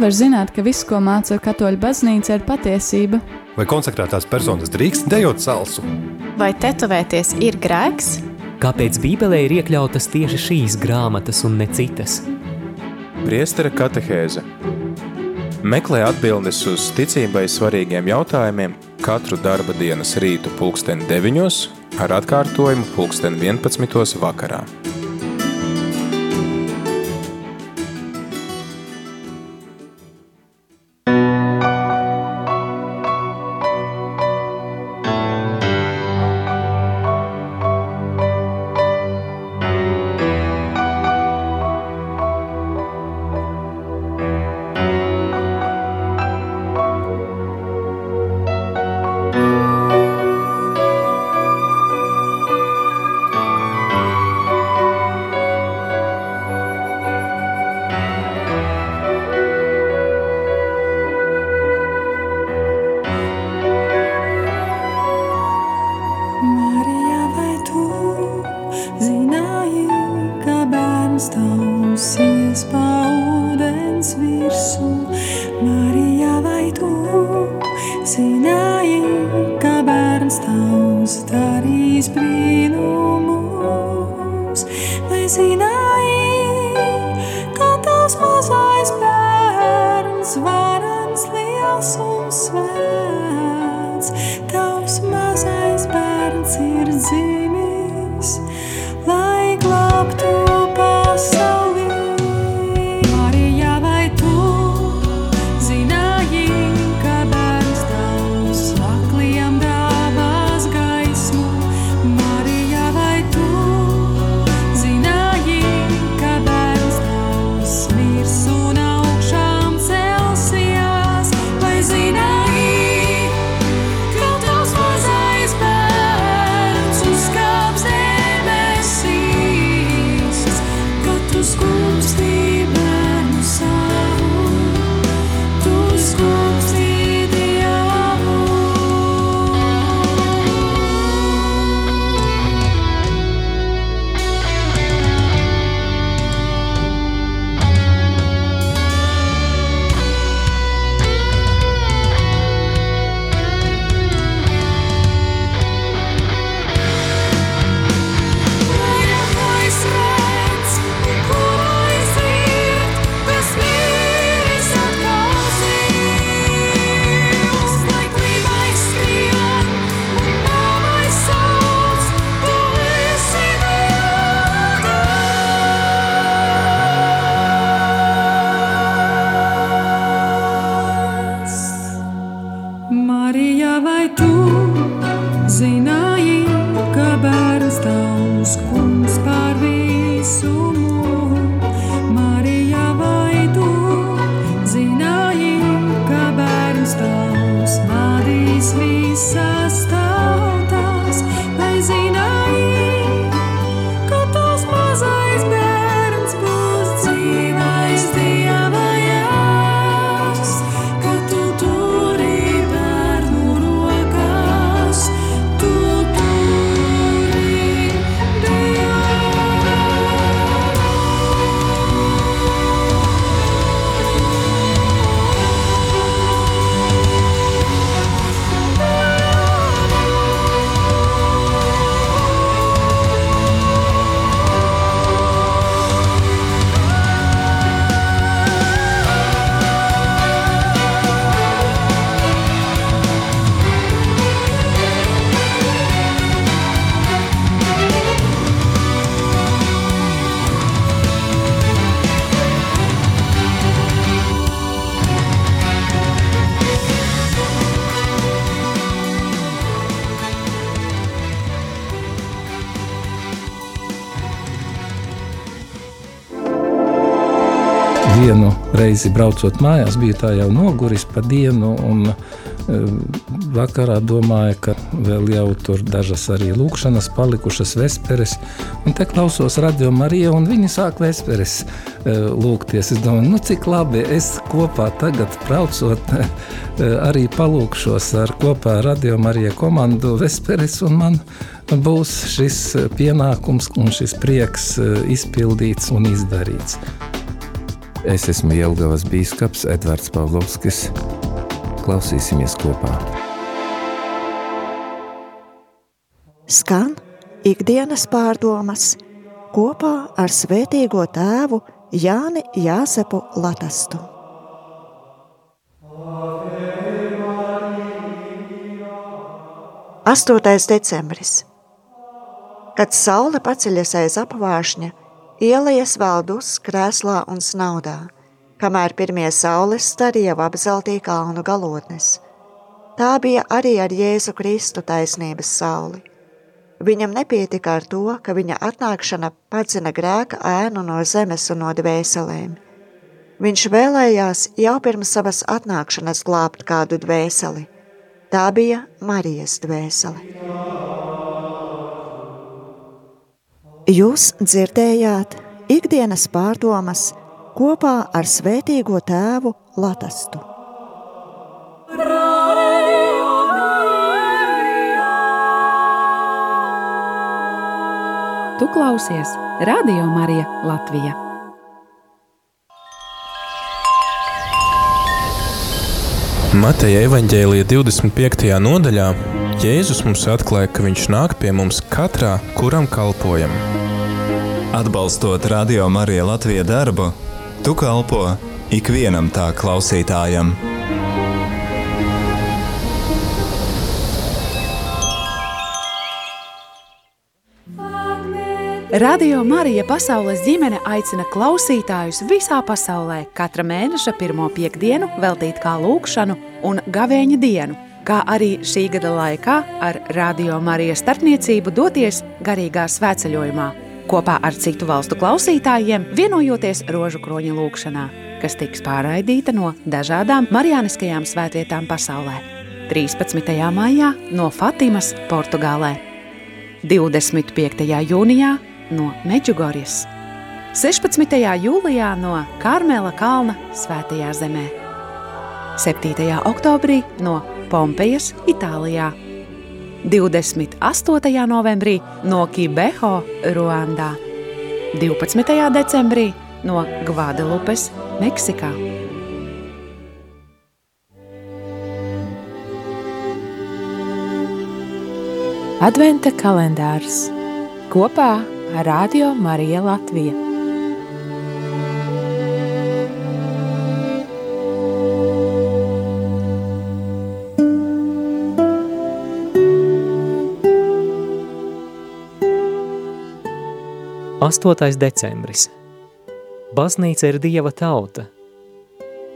var zināt, ka viss, ko māca katoļu baznīca, ir patiesība? Vai konsekrētās personas drīkst dejot salsu? Vai tetovēties ir grēks? Kāpēc Bībelē ir iekļautas tieši šīs grāmatas un ne citas? Priestera katehēze Meklē atbildes uz ticībai svarīgiem jautājumiem katru darba dienas rītu pulksteni 9 ar atkārtojumu pulksteni 11 vakarā. Reizi braucot mājās, biju tā jau noguris pa dienu. Un, e, Vakarā domāju, ka vēl jau tur dažas arī lūkšanas, palikušas vesperes. Un te klausos radio Mariju, un viņi sāk vesperes e, lūgties. Es domāju, nu cik labi es kopā tagad braucot, e, arī palūkšos ar kopā radio Mariju komandu vesperes, un man būs šis pienākums un šis prieks izpildīts un izdarīts. Es esmu Jelgavas bīskaps Edvards Pavlovskis. Klausīsimies kopā. Skan ikdienas pārdomas kopā ar svētīgo tēvu Jāni Jāsepu Latastu. Astotais decembris. Kad saule paceļas aiz apvāršņa, ielijas valdus krēslā un snaudā, kamēr pirmie saules stari jau apzeltīja kalnu galotnes. Tā bija arī ar Jēzu Kristu taisnības sauli. Viņam nepietika ar to, ka viņa atnākšana padzina grēka ēnu no zemes un no dvēselēm. Viņš vēlējās jau pirms savas atnākšanas glābt kādu dvēseli. Tā bija Marijas dvēsele. Jūs dzirdējāt ikdienas pārdomas kopā ar Svētīgo Tēvu Latastu. Tu klausies Radio Marija Latvija. Mateja evaņģēlija 25. nodaļā Jēzus mums atklāja, ka viņš nāk pie mums katrā, kuram kalpojam. Atbalstot Radio Marija Latvija darbu, tu kalpo ikvienam tā klausītājam. Radio Marija Pasaules ģimene aicina klausītājus visā pasaulē katra mēneša pirmo piekdienu veltīt kā lūkšanu un gavēņa dienu, kā arī šī gada laikā ar Radio Marijas starpniecību doties garīgā svētceļojumā kopā ar citu valstu klausītājiem, vienojoties rožu kroņa lūkšanā, kas tiks pārraidīta no dažādām marijāniskajām svētvietām pasaulē. 13. maijā no Fatimas, Portugālē. 25. jūnijā no Meģugorjas, 16. jūlijā no Karmela kalna Svētajā zemē, 7. oktobrī no Pompejas, Itālijā, 28. novembrī no Kibeho, Ruandā, 12. decembrī no Gvadelupes, Meksikā. Adventa kalendārs kopā ar Radio Mariju Latviju. Astotais decembris. Baznīca ir Dieva tauta.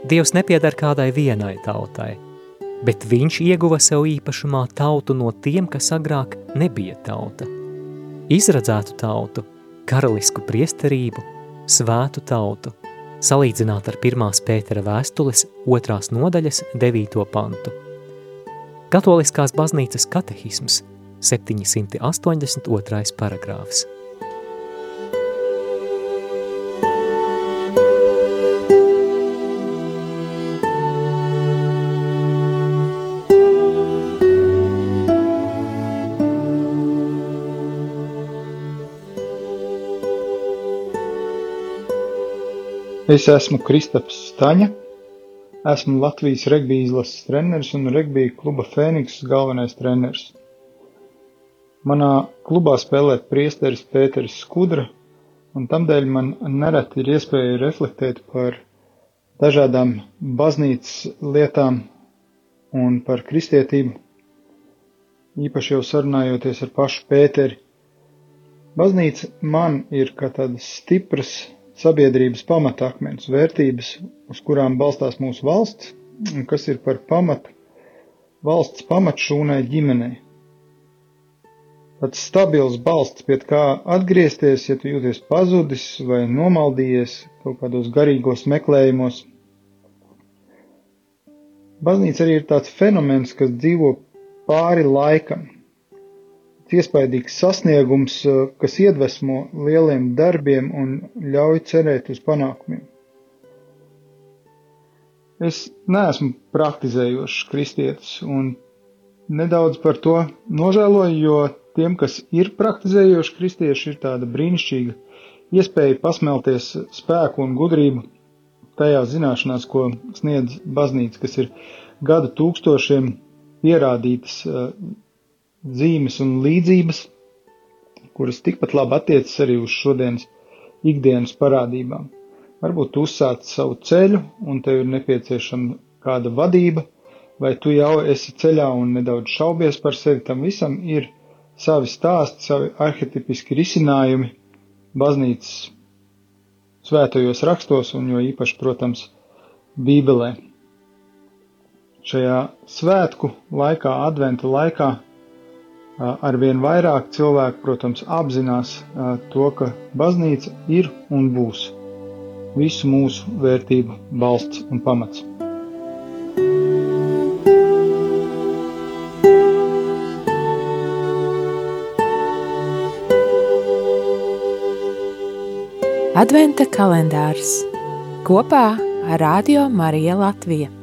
Dievs nepiedar kādai vienai tautai, bet viņš ieguva sev īpašumā tautu no tiem, kas agrāk nebija tauta – izradzētu tautu, karalisku priesterību, svētu tautu, salīdzināt ar 1. Pētera vēstules 2. nodaļas 9. pantu. Katoliskās baznīcas katehisms 782. paragrāfs. Es esmu Kristaps Staņa, esmu Latvijas regbija izlases treneris un regbija kluba Fēniks galvenais treneris. Manā klubā spēlē priesteris Pēteris Skudra, un tamdēļ man nereti ir iespēja reflektēt par dažādām baznīcas lietām un par kristietību, īpaši jau sarunājoties ar pašu Pēteri. Baznīca man ir kā tādas stipras sabiedrības pamatakmens, vērtības, uz kurām balstās mūsu valsts, un kas ir par pamatu valsts pamatšūnai ģimenei. Tāds stabils balsts, pie kā atgriezties, ja tu jūties pazudis vai nomaldījies kaut kādos garīgos meklējumos. Baznīca arī ir tāds fenomens, kas dzīvo pāri laikam, iespaidīgs sasniegums, eh, kas iedvesmo lieliem darbiem un ļauj cerēt uz panākumiem. Es neesmu praktizējošs kristietis un nedaudz par to nožēloju, jo tiem, kas ir praktizējoši kristieši, ir tāda brīnišķīga iespēja pasmelties spēku un gudrību tajā zināšanās, ko sniedz baznīca, kas ir gadu tūkstošiem pierādītas uh, zīmes un līdzības, kuras tikpat labi attiecas arī uz šodienas ikdienas parādībām. Varbūt tu uzsāc savu ceļu un tev ir nepieciešama kāda vadība, vai tu jau esi ceļā un nedaudz šaubies par sevi, tam visam ir savi stāsti, savi arhetipiski risinājumi baznīcas svētajos rakstos un jo īpaši, protams, Bībelē. Šajā svētku laikā, adventa laikā, arvien vairāk cilvēku, protams, apzinās to, ka baznīca ir un būs visu mūsu vērtību balsts un pamats. Adventa kalendārs kopā ar Radio Mariju Latviju.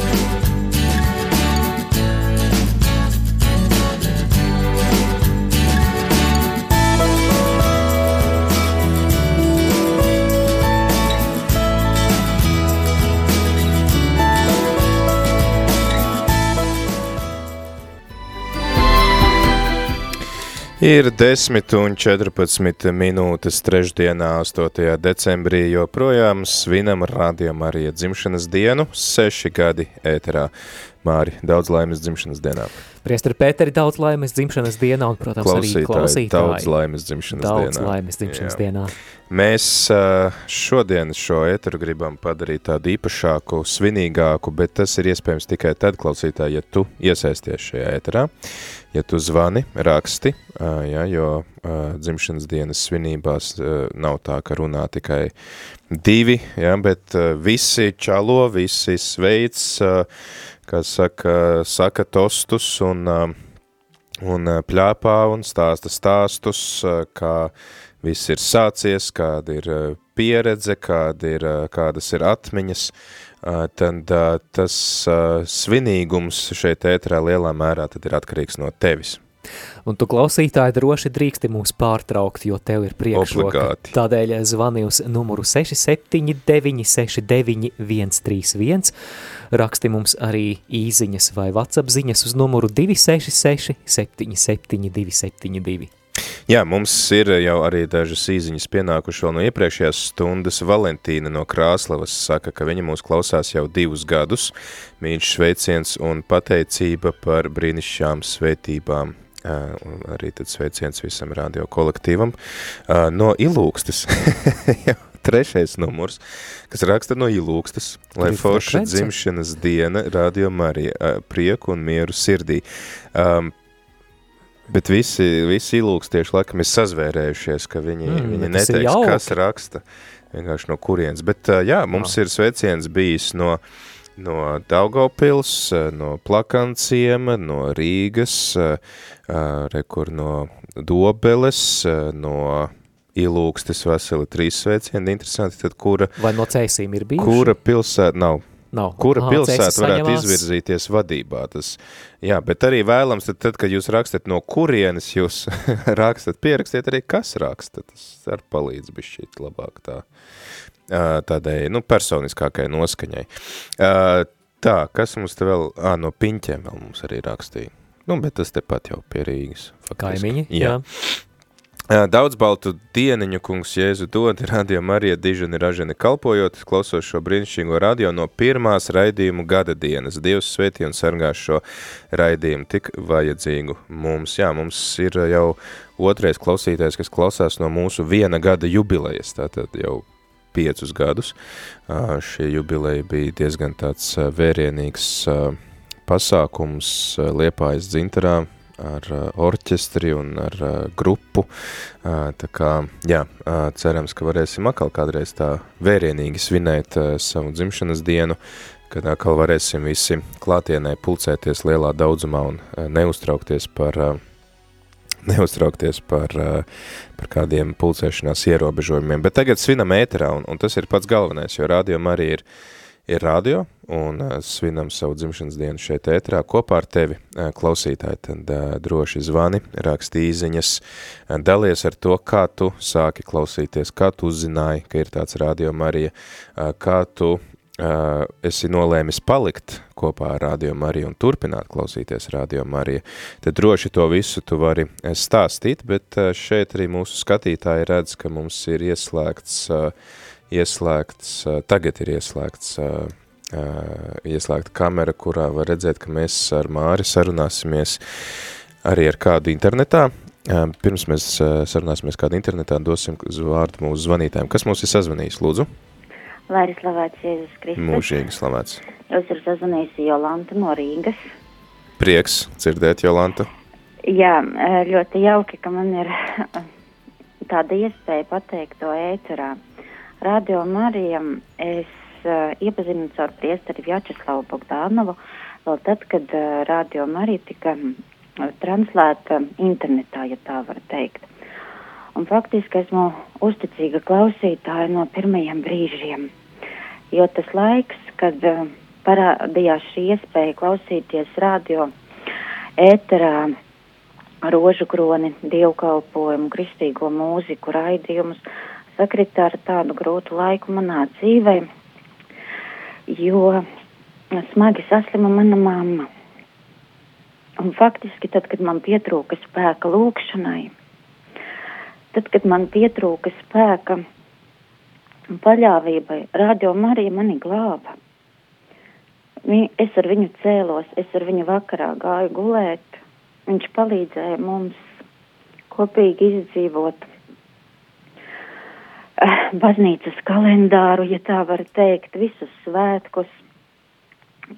Ir 10 un 14 minūtes trešdienā, 8. decembrī, joprojām svinam rādījumā arī dzimšanas dienu, 6 gadi ēterā. Māri, daudz laimes dzimšanas dienā. Priesteri Pēteri, daudz laimes dzimšanas dienā un, protams, klausītāji, arī klausītāji. Daudz laimes dzimšanas daudz dienā. Daudz laimes dzimšanas Jā. dienā. Mēs šodien šo ēteru gribam padarīt tādu īpašāku, svinīgāku, bet tas ir iespējams tikai tad, klausītāji, ja tu iesaisties šajā ēterā, ja tu zvani, raksti, ja, jo dzimšanas dienas svinībās nav tā, ka runā tikai divi, ja, bet visi čalo, visi sveic, kā saka, saka tostus un, un pļāpā un stāsta stāstus, kā viss ir sācies, kāda ir pieredze, kāda ir, kādas ir atmiņas, tad tas svinīgums šeit ētrā lielā mērā tad ir atkarīgs no tevis. Un tu klausītāji droši drīksti mūs pārtraukt, jo tev ir priekšroka. Obligāti. Tādēļ zvani uz numuru 679 69 131, raksti mums arī īziņas vai WhatsApp ziņas uz numuru 266 77 272. Jā, mums ir jau arī dažas īziņas pienākuši vēl no iepriekšējās stundas. Valentīna no Krāslavas saka, ka viņa mūs klausās jau divus gadus. Mīļš sveiciens un pateicība par brīnišķām svētībām un arī tad sveiciens visam radio kolektīvam. No Ilūkstas, trešais numurs, kas raksta no Ilūkstas, lai forša dzimšanas diena radio Marija, prieku un mieru sirdī. Um, Bet visi, visi ilūkstieši laikam ir sazvērējušies, ka viņi, mm, viņi neteiks, kas raksta, vienkārši no kurienes. Bet jā, mums jā. ir sveiciens bijis no, no Daugavpils, no Plakanciema, no Rīgas, rekur no Dobeles, no Ilūkstes veseli trīs sveicieni, interesanti, tad kura... Vai no Cēsīm ir bijuši? Kura pilsēta, nav, Nav. Kura Aha, pilsēta varētu izvirzīties vadībā? Tas, jā, bet arī vēlams, tad, tad, kad jūs rakstat no kurienes jūs rakstat, pierakstiet arī, kas raksta. Tas ar palīdz bišķīt labāk tā, tādai, nu, personiskākai noskaņai. Tā, kas mums te vēl, ā, no piņķiem vēl mums arī rakstīja. Nu, bet tas tepat jau pie Rīgas. Faktiski. Kaimiņi, jā. jā. Daudz baltu dieniņu, kungs Jēzu dod, radio Marija dižani ražani kalpojot, klausos šo brīnišķīgo radio no pirmās raidījumu gada dienas. Dievs svētī un sargās šo raidījumu tik vajadzīgu mums. Jā, mums ir jau otrais klausītājs, kas klausās no mūsu viena gada jubilejas, tātad jau piecus gadus. Šie jubileji bija diezgan tāds vērienīgs pasākums Liepājas dzintarā, ar uh, orķestri un ar uh, grupu. Uh, tā kā, jā, cerams, ka varēsim atkal kādreiz tā vērienīgi svinēt savu dzimšanas dienu, kad atkal varēsim visi klātienē pulcēties lielā daudzumā un neuztraukties par neuztraukties par, par kādiem pulcēšanās ierobežojumiem. Bet tagad svinam ēterā, un, un tas ir pats galvenais, jo rādījumā arī ir ir radio un uh, svinam savu dzimšanas dienu šeit ētrā kopā ar tevi, uh, klausītāji, tad uh, droši zvani, raksti īziņas, dalies ar to, kā tu sāki klausīties, kā tu uzzināji, ka ir tāds radio Marija, kā tu esi nolēmis palikt kopā ar Radio Mariju un turpināt klausīties Radio Mariju, tad droši to visu tu vari stāstīt, bet šeit arī mūsu skatītāji redz, ka mums ir ieslēgts ieslēgts, tagad ir ieslēgts, ieslēgta kamera, kurā var redzēt, ka mēs ar Māri sarunāsimies arī ar kādu internetā. Pirms mēs sarunāsimies kādu internetā, dosim vārdu mūsu zvanītājiem. Kas mums ir sazvanījis, lūdzu? Lai ir slavēts Jēzus Kristus. Mūžīgi slavēts. Jūs ir sazvanījusi Jolanta no Rīgas. Prieks dzirdēt, Jolanta. Jā, ļoti jauki, ka man ir tāda iespēja pateikt to ēterā. Radio Marijam es uh, iepazinu caur priesteri Vjačeslavu Bogdānovu, vēl tad, kad uh, Radio Marija tika uh, translēta internetā, ja tā var teikt. Un faktiski esmu uzticīga klausītāja no pirmajiem brīžiem, jo tas laiks, kad uh, parādījās šī iespēja klausīties radio ēterā, rožu kroni, dievkalpojumu, kristīgo mūziku, raidījumus, sakrita ar tādu grūtu laiku manā dzīvē, jo smagi saslima mana mamma. Un faktiski tad, kad man pietrūka spēka lūkšanai, tad, kad man pietrūka spēka paļāvībai, radio Marija mani glāba. Es ar viņu cēlos, es ar viņu vakarā gāju gulēt. Viņš palīdzēja mums kopīgi izdzīvot baznīcas kalendāru, ja tā var teikt, visus svētkus,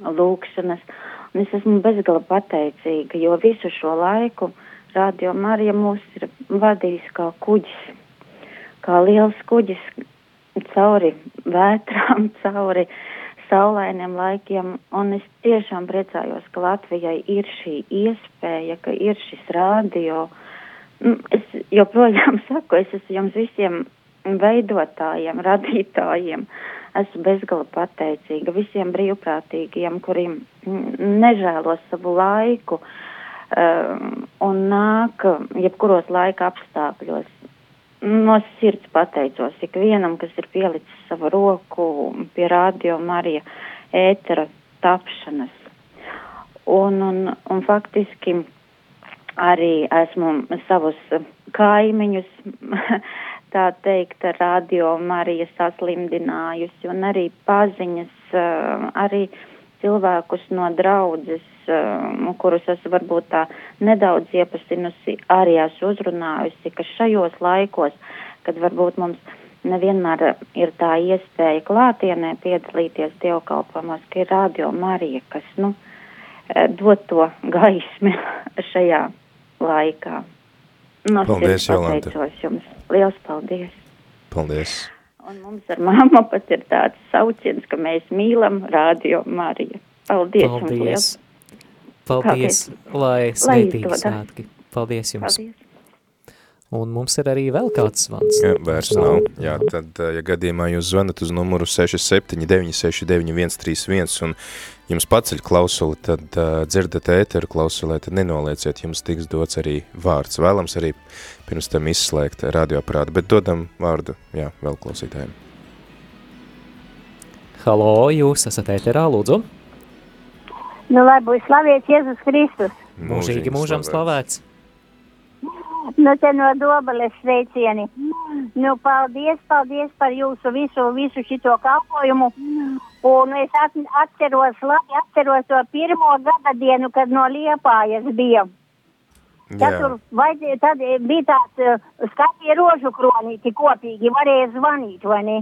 lūkšanas. Un es esmu bezgala pateicīga, jo visu šo laiku Radio Marija mūs ir vadījis kā kuģis, kā liels kuģis cauri vētrām, cauri saulainiem laikiem. Un es tiešām priecājos, ka Latvijai ir šī iespēja, ka ir šis radio. Nu, es joprojām saku, es esmu jums visiem veidotājiem, radītājiem. Esmu bezgala pateicīga visiem brīvprātīgiem, kuriem nežēlo savu laiku um, un nāk jebkuros laika apstākļos. No sirds pateicos ikvienam, kas ir pielicis savu roku pie radio Marija ētera tapšanas. Un, un, un faktiski arī esmu savus kaimiņus tā teikt, radio Marija saslimdinājusi un arī paziņas, arī cilvēkus no draudzes kurus es varbūt tā nedaudz iepazinusi, arī esmu uzrunājusi, ka šajos laikos, kad varbūt mums nevienmēr ir tā iespēja klātienē piedalīties dievkalpojumos, ka ir radio Marija, kas, nu, dod to gaismi šajā laikā. No paldies, Jolanta. Jums. Liels paldies. Paldies. Un mums ar mammu pat ir tāds sauciens, ka mēs mīlam Radio Mariju. Paldies! Paldies! Paldies! Paldies. Lai sveitīgi svētki! Paldies jums! Paldies. Un mums ir arī vēl kāds zvans. Jā, vairs nav. Jā, tad, ja gadījumā jūs zvanat uz numuru 679693131 un jums paceļ klausuli, tad uh, dzirdat ēteru klausulē, tad nenolieciet, jums tiks dots arī vārds. Vēlams arī pirms tam izslēgt radioaparātu, bet dodam vārdu, jā, vēl klausītājiem. Halo, jūs esat ēterā, lūdzu. Nu, lai būs slavēts Jēzus Kristus. Mūžīgi mūžam slavēts. slavēts. Nu, te no Dobeles sveicieni. Nu, paldies, paldies par jūsu visu, visu šito kalpojumu. Un es atceros, labi atceros to pirmo gada dienu, kad no Liepājas bija. Tad, tur, vajadzēja, tad bija tāds uh, skatie rožu kronīti kopīgi, varēja zvanīt, vai ne?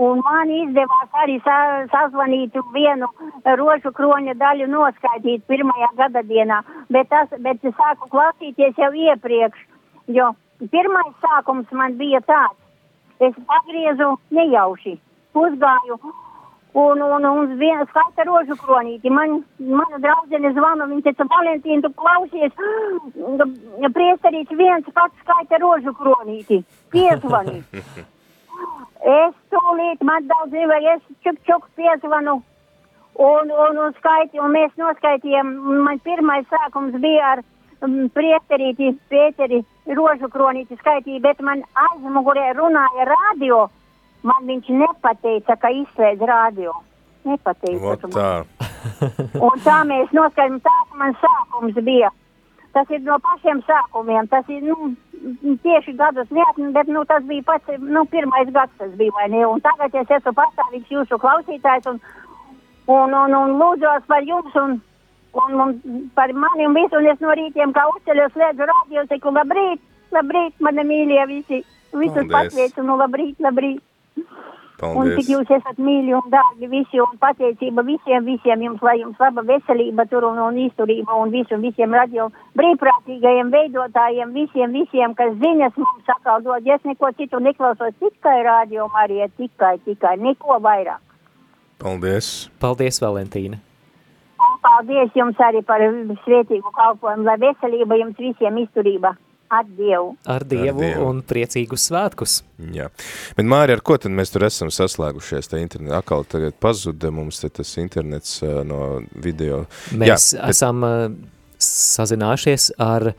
Un man izdevās arī sa sazvanīt vienu rožu kroņa daļu noskaidīt pirmajā gada dienā, bet, tas, bet es sāku klausīties jau iepriekš, jo pirmais sākums man bija tāds. Es pagriezu nejauši, uzgāju un, un, un viena skaita rožu kronīti. Man, mana draudzene zvana, viņa teica, Valentīna, tu klausies, priesterīts viens pats skaita rožu kronīti. Piezvani. Es tūlīt man daudz nevajag, es čuk čuk piezvanu un, un, un skaiti, un mēs noskaitījām, man pirmais sākums bija ar um, priesterīti, Pēteri, rožu kronīti skaitīja, bet man aizmugurē runāja radio, man viņš nepateica, ka izslēdz radio. Nepateica. Tā. un tā mēs noskaidījām, tā man sākums bija. Tas ir no pašiem sākumiem, tas ir, nu, tieši gadus neatmiņu, bet nu, tas bija pats nu, pirmais gads, tas bija vai ne. Un tagad es esmu pastāvīgs jūsu klausītājs un, un, un, un lūdzos par jums un, un, un par mani un visu. Un es no rītiem kā uzceļos slēdzu radio, teiktu labrīt, labrīt, mani mīļie visi. Visus pasveicu, nu labrīt, labrīt. Paldies. Un cik jūs esat mīļi un dārgi visi un pateicība visiem, visiem jums, lai jums laba veselība tur un, un izturība un visu, visiem radio brīvprātīgajiem veidotājiem, visiem, visiem, kas ziņas mums sakal dod. Es neko citu neklausos, tikai radio Marija, tikai, tikai, neko vairāk. Paldies. Paldies, Valentīna. Un paldies jums arī par svētīgu kalpojumu, lai veselība jums visiem izturība. Ar Dievu. Ar Dievu, ar Dievu. un priecīgus svētkus. Jā. Bet, Māri, ar ko tad mēs tur esam saslēgušies? Tā interneta akal tagad pazuda mums tas internets uh, no video. Mēs Jā, bet... esam uh, sazinājušies ar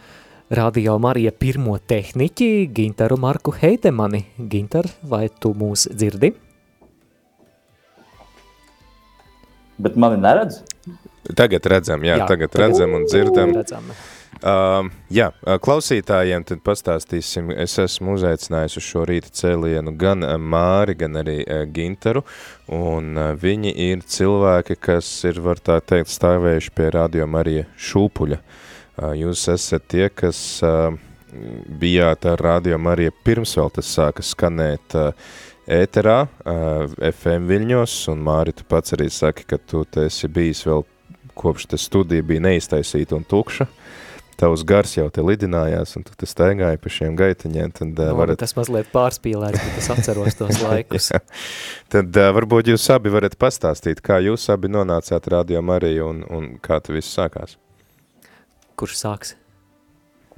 Radio Marija pirmo tehniķi Gintaru Marku Heidemani. Gintar, vai tu mūs dzirdi? Bet mani neredz? Tagad redzam, jā, jā tagad redzam un dzirdam. Redzam. Uh, jā, klausītājiem tad pastāstīsim, es esmu uzaicinājis uz šo rīta cēlienu gan Māri, gan arī uh, Gintaru, un uh, viņi ir cilvēki, kas ir, var tā teikt, stāvējuši pie radio Marija šūpuļa. Uh, jūs esat tie, kas uh, bijāt ar radio Marija pirms vēl tas sāka skanēt uh, ēterā, uh, FM viļņos, un Māri, tu pats arī saki, ka tu esi bijis vēl kopš ta studija bija neiztaisīta un tukša, tavs gars jau te lidinājās, un tu te staigāji pa šiem gaitaņiem, tad uh, varat... Tas mazliet pārspīlēts, bet es atceros tos laikus. tad uh, varbūt jūs abi varat pastāstīt, kā jūs abi nonācāt Radio Mariju un, un kā tu viss sākās? Kurš sāks?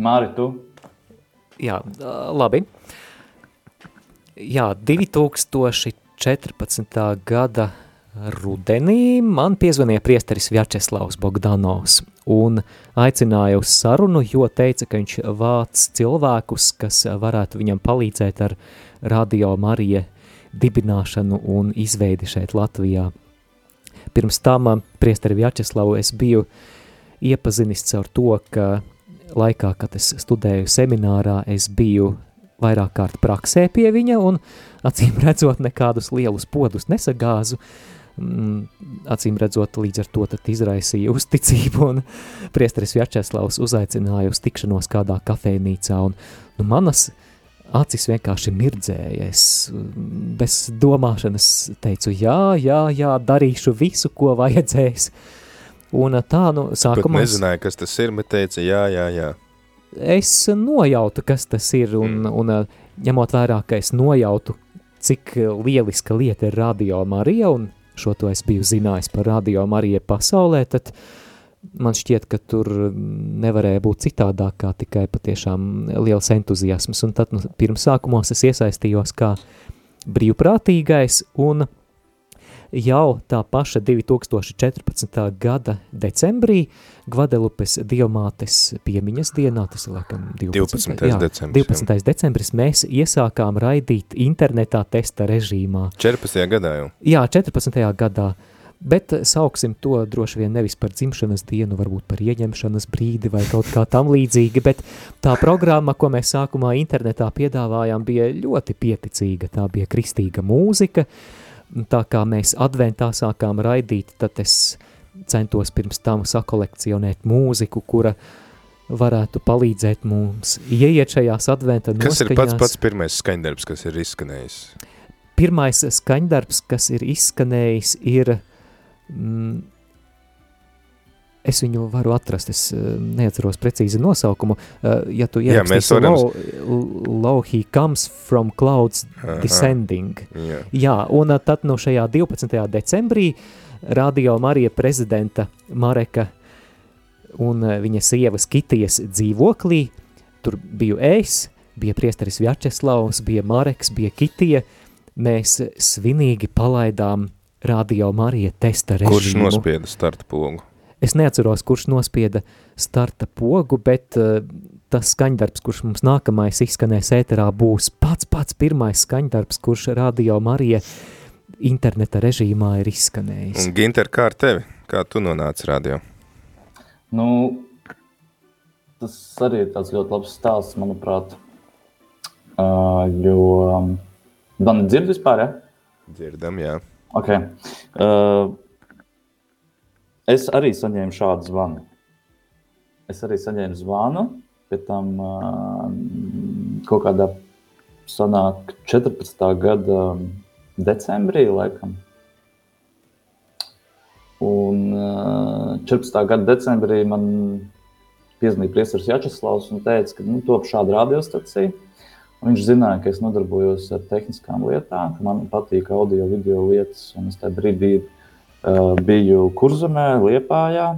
Māri, tu? Jā, labi. Jā, 2014. gada rudenī man piezvanīja priesteris Vjačeslavs Bogdanovs un aicināja uz sarunu, jo teica, ka viņš vāc cilvēkus, kas varētu viņam palīdzēt ar radio Marija dibināšanu un izveidi šeit Latvijā. Pirms tam priesteri Vjačeslavu es biju iepazinis caur to, ka laikā, kad es studēju seminārā, es biju vairāk kārt praksē pie viņa un acīm redzot nekādus lielus podus nesagāzu, mm, acīm redzot, līdz ar to izraisīja uzticību. Un Priesteris Vjačeslavs uzaicināja uz tikšanos kādā kafejnīcā. Un, nu, manas acis vienkārši mirdzēja. Es mm, bez domāšanas teicu, jā, jā, jā, darīšu visu, ko vajadzēs. Un tā, nu, sākumā... Es nezināju, kas tas ir, bet teica, jā, jā, jā. Es nojautu, kas tas ir, un, mm. un ņemot vērā, ka es nojautu, cik lieliska lieta ir Radio Marija, un šo to es biju zinājis par Radio Mariju pasaulē, tad man šķiet, ka tur nevarēja būt citādāk kā tikai patiešām liels entuziasms. Un tad nu, pirms sākumos es iesaistījos kā brīvprātīgais un jau tā paša 2014. gada decembrī Gvadelupes diamātes piemiņas dienā, tas ir laikam 12. 12. Jā, decembris. 12. Jā. decembris mēs iesākām raidīt internetā testa režīmā. 14. gadā jau? Jā, 14. gadā. Bet sauksim to droši vien nevis par dzimšanas dienu, varbūt par ieņemšanas brīdi vai kaut kā tam līdzīgi, bet tā programma, ko mēs sākumā internetā piedāvājām, bija ļoti pieticīga. Tā bija kristīga mūzika, uh, tā kā mēs adventā sākām raidīt, tad es centos pirms tam sakolekcionēt mūziku, kura varētu palīdzēt mums ieiet šajās adventa kas noskaņās. Kas ir pats pats pirmais skaņdarbs, kas ir izskanējis? Pirmais skaņdarbs, kas ir izskanējis, ir mm, Es viņu varu atrast, es eh, neatceros precīzi nosaukumu. Eh, ja tu ierakstīsi varam... low, low he comes from clouds Aha. descending. Jā. Jā, un eh, tad no šajā 12. decembrī Radio Marija prezidenta Mareka un viņa sievas Kitijas dzīvoklī, tur biju es, bija priesteris Vjačeslavs, bija Mareks, bija Kitija, mēs svinīgi palaidām Radio Marija testa režīmu. Kurš nospieda starta pogu? Es neatceros, kurš nospieda starta pogu, bet uh, tas skaņdarbs, kurš mums nākamais izskanēs ēterā, būs pats pats pirmais skaņdarbs, kurš Radio Marija interneta režīmā ir izskanējis. Un Ginter, kā ar tevi? Kā tu nonāci radio? Nu, tas arī ir tāds ļoti labs stāsts, manuprāt. Uh, jo Dani dzird vispār, ja? Dzirdam, jā. Ok. Uh, Es arī saņēmu šādu zvanu. Es arī saņēmu zvanu, pēc tam uh, kaut kādā sanāk 14. gada decembrī, laikam. Un uh, 14. gada decembrī man piezvanīja priesteris Jačeslavs un teica, ka nu, top šāda radiostacija. Viņš zināja, ka es nodarbojos ar tehniskām lietām, ka man patīk audio, video lietas, un es tajā brīdī uh, biju Kurzemē, Liepājā.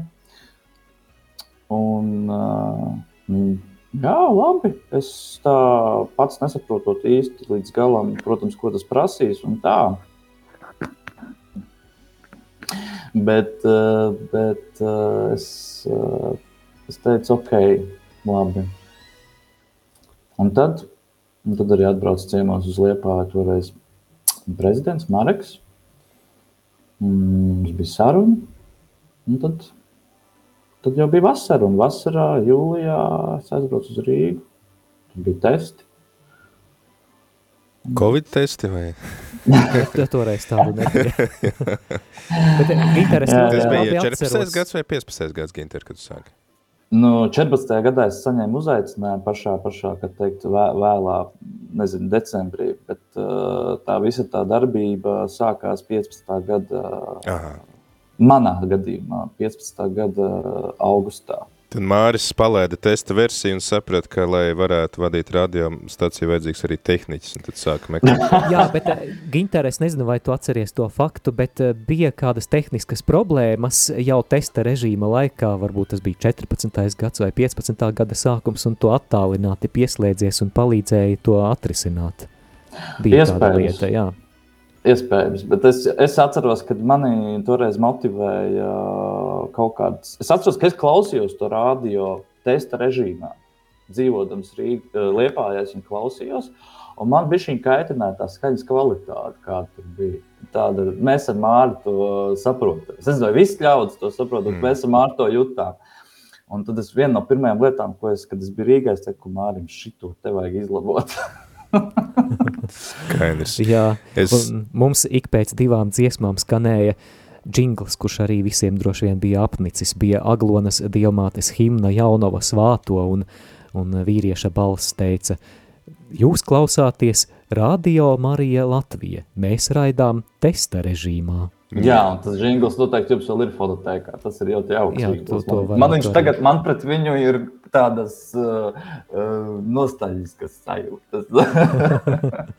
Un, uh, jā, labi. Es tā pats nesaprotot īsti līdz galam, protams, ko tas prasīs un tā. Bet, uh, bet es, es teicu, ok, labi. Un tad, un tad arī atbraucu ciemos uz Liepāju toreiz prezidents Mareks. Mums bija saruna, un tad, tad jau bija vasara. Un vasarā, jūlijā, es aizbraucu uz Rīgu. Tur bija testi. Covid testi vai? Jā, toreiz tādu nebija. Bet, Ginter, es Tas bija 14. gads vai 15. gads, Ginter, kad tu sāki? Nu, 14. gadā es saņēmu uzaicinājumu pašā, pašā kad teikt, vēlā, nezinu, decembrī, bet uh, tā visa tā darbība sākās 15. gada, Aha. Manā gadījumā, 15. gada augustā. Tad Māris palaida testa versiju un saprata, ka, lai varētu vadīt radiostaciju, vajadzīgs arī tehniķis, un tad sāka meklēt. Jā, bet eh, Ginter, es nezinu, vai tu atceries to faktu, bet eh, bija kādas tehniskas problēmas jau testa režīma laikā, varbūt tas bija 14. gads vai 15. gada sākums, un tu attālināti pieslēdzies un palīdzēji to atrisināt. Bija Iespējams. tāda lieta, jā. Iespējams, bet es, es atceros, ka mani toreiz motivēja kaut kāds. Es atceros, ka es klausījos to radio testa režīmā. Dzīvojot Rīgā, Lietpājā, es viņu klausījos. Un man bija šī kaitināja tā skaņas kvalitāte, kāda tur bija. Tāda, mēs ar Mārtu to saprotam. Es nezinu, vai visi ļaudis to saprot, bet mm. mēs ar Mārtu to jutām. Un tad es viena no pirmajām lietām, ko es, kad es biju Rīgā, es teicu, Mārim, šito te vajag izlabot. Skaidrs. Jā, Es- mums ik pēc divām dziesmām skanēja džingls, kurš arī visiem droši vien bija apnicis. Bija Aglonas diamātes himna Jaunava svāto un, un vīrieša balss teica, jūs klausāties Radio Marija Latvija, mēs raidām testa režīmā. Jā, un tas jingls noteikti jums vēl ir fototēkā. Tas ir ļoti jauks. Jā, to- to man, man viņš tagad, man pret viņu ir tādas uh, uh, nostalģiskas sajūtas.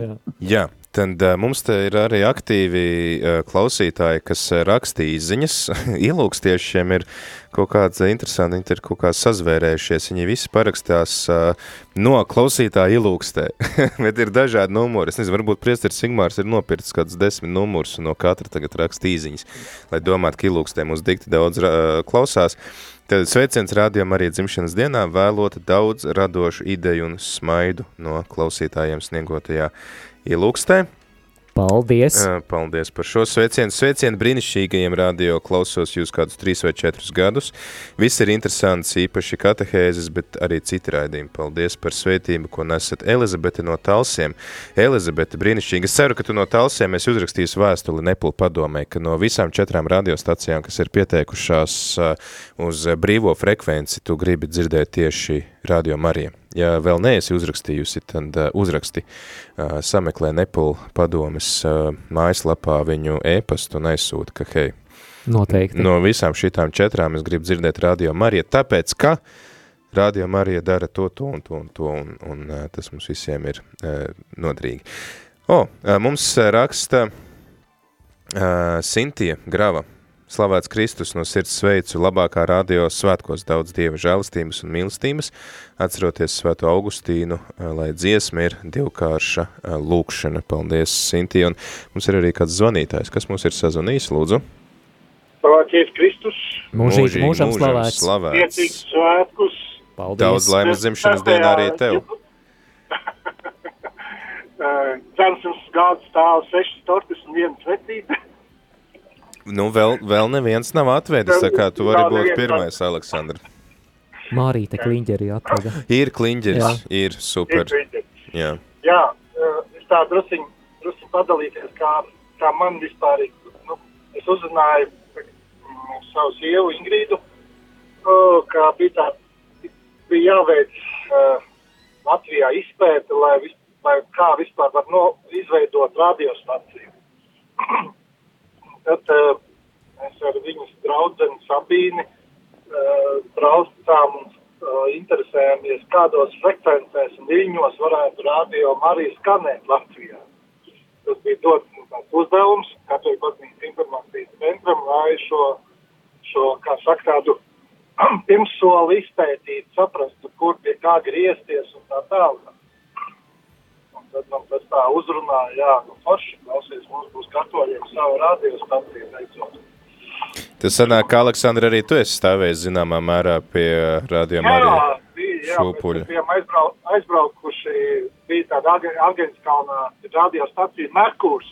Jā. Jā, tad uh, mums te ir arī aktīvi uh, klausītāji, kas uh, raksta izziņas. Ielūkstiešiem ir kaut kāds interesanti, viņi ir kaut kā sazvērējušies. Viņi visi parakstās uh, no klausītāja ielūkstē, bet ir dažādi numuri. Es nezinu, varbūt priesteris Sigmārs ir nopircis kādus desmit numurus un no katra tagad raksta īziņas, lai domātu, ka ielūkstē mums dikti daudz uh, klausās. Tad sveiciens rādījumam arī dzimšanas dienā vēlot daudz radošu ideju un smaidu no klausītājiem sniegotajā ielūkstē. Paldies! Paldies par šo sveicienu. Sveicienu brīnišķīgajiem radio klausos jūs kādus trīs vai četrus gadus. Viss ir interesants, īpaši katehēzes, bet arī citi raidījumi. Paldies par sveitību, ko nesat Elizabete no Talsiem. Elizabete, brīnišķīgi. Es ceru, ka tu no Talsiem esi uzrakstījis vēstuli Nepulu padomē, ka no visām četrām radiostacijām, kas ir pieteikušās uz brīvo frekvenci, tu gribi dzirdēt tieši Radio Mariju. Ja vēl neesi uzrakstījusi, tad uh, uzraksti, uh, sameklē Nepal padomes uh, mājaslapā viņu e-pastu un aizsūta, ka hei, Noteikti. no visām šitām četrām es gribu dzirdēt Radio Mariju, tāpēc, ka Radio Marija dara to, to un to un to, un, un uh, tas mums visiem ir uh, nodrīgi. O, uh, mums raksta Sintija Grava. Slavēts Kristus no sirds sveicu labākā radio svētkos daudz dieva žēlistības un mīlestības, atceroties svēto Augustīnu, uh, lai dziesma ir divkārša uh, lūkšana. Paldies, Sintija, un mums ir arī kāds zvanītājs, kas mums ir sazvanījis, lūdzu. Slavēties Kristus. Mūžīgi, mūžam slavēts. slavēts. Priecīgus svētkus. Paldies. Daudz laimes dzimšanas dienā arī tev. Cenas jums gāds stāv sešas tortes un viena svetīte. Nu, vēl, vēl neviens nav atvedis, tā kā tu vari būt pirmais, Aleksandra. Mārīte Kliņģeri atveda. Ir kliņģeris, Jā. ir super. Ir kliņģeris. Jā. Jā, es tā drusciņ, drusciņ padalīties, kā, kā man vispār, nu, es uzzināju mm, savu sievu Ingrīdu, kā bija tā, bija jāveic uh, Latvijā izpēta, lai, vis, lai kā vispār var no, izveidot radiostaciju. Tad uh, mēs ar viņas draudzeni Sabīni uh, braucām un uh, interesējāmies, kādos frekvencēs un viļņos varētu radio arī skanēt Latvijā. Tas bija dots tāds uzdevums, katrai baznīcas informācijas centram, lai šo, šo kā saka, tādu pirmsoli izpētīt, saprastu, kur pie kā griezties un tā tālāk. Tad man tas tā uzrunāja, jā, nu forši, klausies, mums būs katoļiem savu radiostaciju beidzot. Tas sanāk, ka Aleksandra arī tu esi stāvējis zināmā mērā pie Radio Marija bija, jā, šūpuļa. mēs bijām aizbrau, aizbraukuši, bija tāda Agenskalnā radiostacija Merkurs.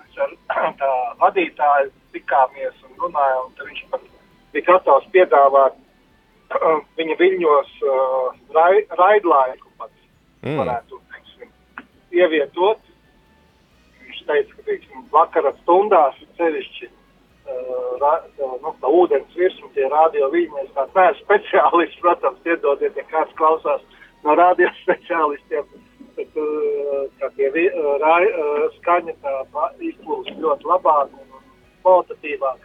Mēs ar tā vadītāju tikāmies un runājām, un tad viņš pat bija gatavs piedāvāt viņa viļņos uh, rai, raidlaiku pats Mm. varētu, teiksim, ievietot. Viņš teica, ka, teiksim, vakara stundās ir cevišķi uh, nu, tā ūdens virsma, tie radio viļņi, es tāds neesmu speciālists, protams, iedodiet, ja kāds klausās no radio speciālistiem, bet uh, kā tie uh, rai, uh, skaņa tā izplūst ļoti labāk un kvalitatīvāk.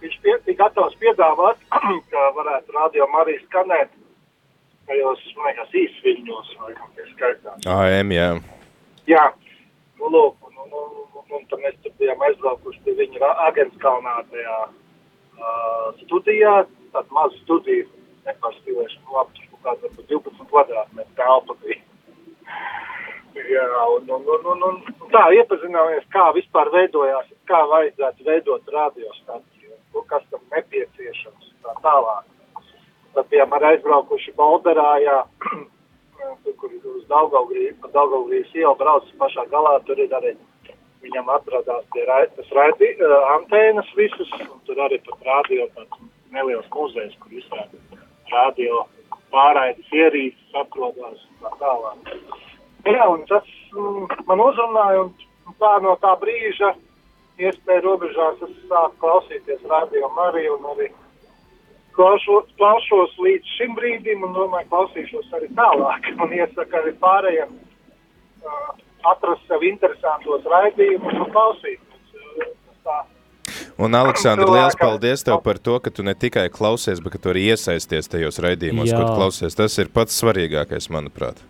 Viņš pie, bija gatavs piedāvāt, ka varētu radio arī skanēt tajos, man liekas, īsviļņos, vai kā tie skaitās. AM, jā. Jā, nu, lūk, un, un, un, un, tad mēs tur bijām aizbraukuši pie viņa Agenskalnā tajā uh, studijā, tāda maza studija, nepārstīvēšana, nu, labi, tur kaut kāda varbūt 12 kvadrātmetru telpa bija. Jā, un, un, un, un, un, tā iepazināmies, kā vispār veidojās, kā vajadzētu veidot radiostaciju, kas tam nepieciešams, un tā tālāk. Tad arī aizbraukuši Bolderā, jā, tur, kur uz Daugavgrīs, pa Daugavgrīs ielu brauc pašā galā, tur ir arī viņam atradās tie rai, tas raidi, uh, antēnas visas, un tur arī pat radio tāds neliels muzejs, kur visādi radio pārraides ierīces atrodās un tā tālāk. Jā, un tas mm, man uzrunāja, un tā no tā brīža iespēja robežās es sāku klausīties radio Mariju un arī klaušos, klaušos līdz šim brīdim un domāju, klausīšos arī tālāk. Un iesaka arī pārējiem uh, atrast sev interesantos raidījumus un klausīties. Uh, tā. Un, Aleksandr, liels paldies tev par to, ka tu ne tikai klausies, bet ka tu arī iesaisties tajos raidījumos, kur klausies. Tas ir pats svarīgākais, manuprāt.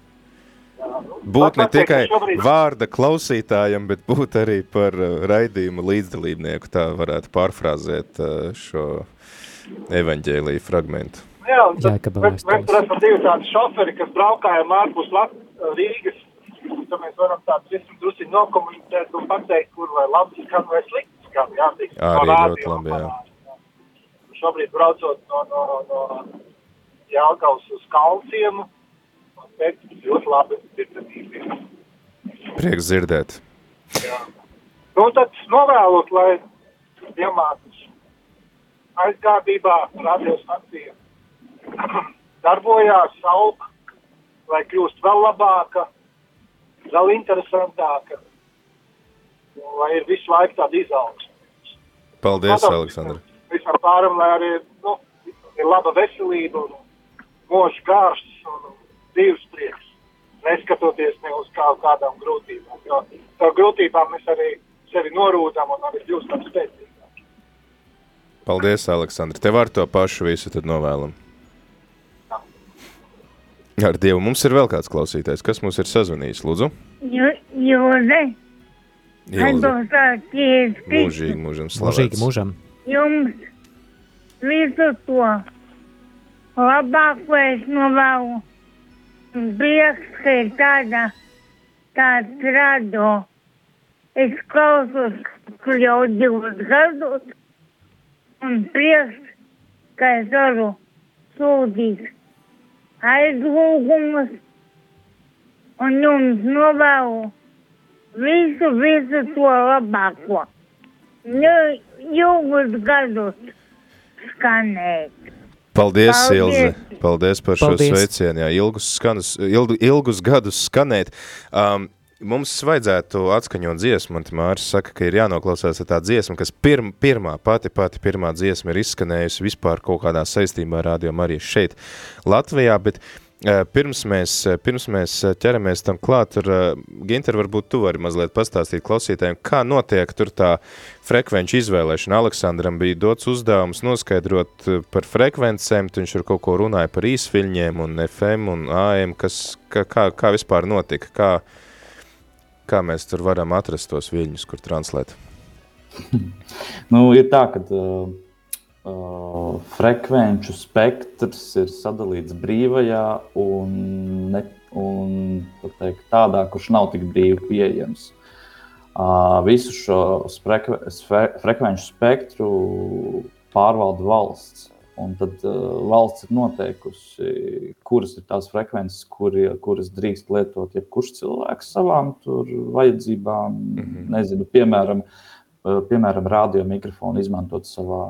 Būt ne tikai vārda klausītājam, bet būt arī par raidījumu līdzdalībnieku. Tā varētu pārfrāzēt šo evaņģēlīju fragmentu. Jā, un tad mēs, mēs tur esam divi tādi šoferi, kas braukājam ārpus Lat Rīgas. Tad mēs varam tādu drusku drusku nokomunicēt un pateikt, kur vai labi skan vai slikti skan. Jā, tik, Arī no ļoti labi, jā. aparāta. Šobrīd braucot no, no, no Jālgavas uz Kalciemu, teikt, ļoti labi dzirdamība. Prieks dzirdēt. Nu, tad novēlot, lai iemācīs aizgādībā radiostacija darbojās, aug, lai kļūst vēl labāka, vēl interesantāka, lai ir visu laiku tāda izaugsme. Paldies, Aleksandr. Visam pāram, lai arī nu, ir laba veselība un mūžs gārsts un dzīves prieks. Neskatoties ne uz kā, kādām grūtībām. Jo ar grūtībām mēs arī sevi norūdam un arī kļūstam spēcīgi. Paldies, Aleksandr. Tev ar to pašu visu tad novēlam. Ar Dievu mums ir vēl kāds klausītājs. Kas mums ir sazvanījis, lūdzu? Jūze, Ilze. atbalstāties Mūžīgi, mūžam Mūžīgi slavēts. mūžam. jums visu to labāko es novēlu. Prieks, ka ir tāda, tāds rado. Es klausos, kur jau divus gadus, un prieks, ka es varu sūtīt aizlūgumus, un jums novēlu visu, visu to labāko. Nu, ilgus gadus skanēt. Paldies, Paldies. Ilze. Paldies par šo Paldies. sveicienu. Jā, ilgus, skanus, ilgu, ilgus gadus skanēt. Um, mums vajadzētu atskaņot dziesmu, un te Māris saka, ka ir jānoklausās tā dziesma, kas pirm, pirmā, pati, pati pirmā dziesma ir izskanējusi vispār kaut kādā saistībā ar radio arī šeit Latvijā, bet uh, pirms mēs, pirms mēs ķeramies tam klāt, tur, uh, Ginter, varbūt tu vari mazliet pastāstīt klausītājiem, kā notiek tur tā frekvenču izvēlēšana. Aleksandram bija dots uzdevums noskaidrot eh, par frekvencēm, viņš ar kaut ko runāja par īsviļņiem un FM un AM, kas, kā, kā, kā vispār notika, kā, kā mēs tur varam atrast tos viļņus, kur translēt. Nu, ir tā, ka uh, uh, frekvenču spektrs ir sadalīts brīvajā un, ne, un teikt, tādā, kurš nav tik brīvi pieejams. Uh, visu šo frekve, frekvenču spektru pārvalda valsts. Un tad uh, valsts ir noteikusi, kuras ir tās frekvences, kuri, kuras drīkst lietot jebkurš cilvēks savām vajadzībām. Mm -hmm. Nezinu, piemēram, uh, piemēram radio mikrofonu izmantot savā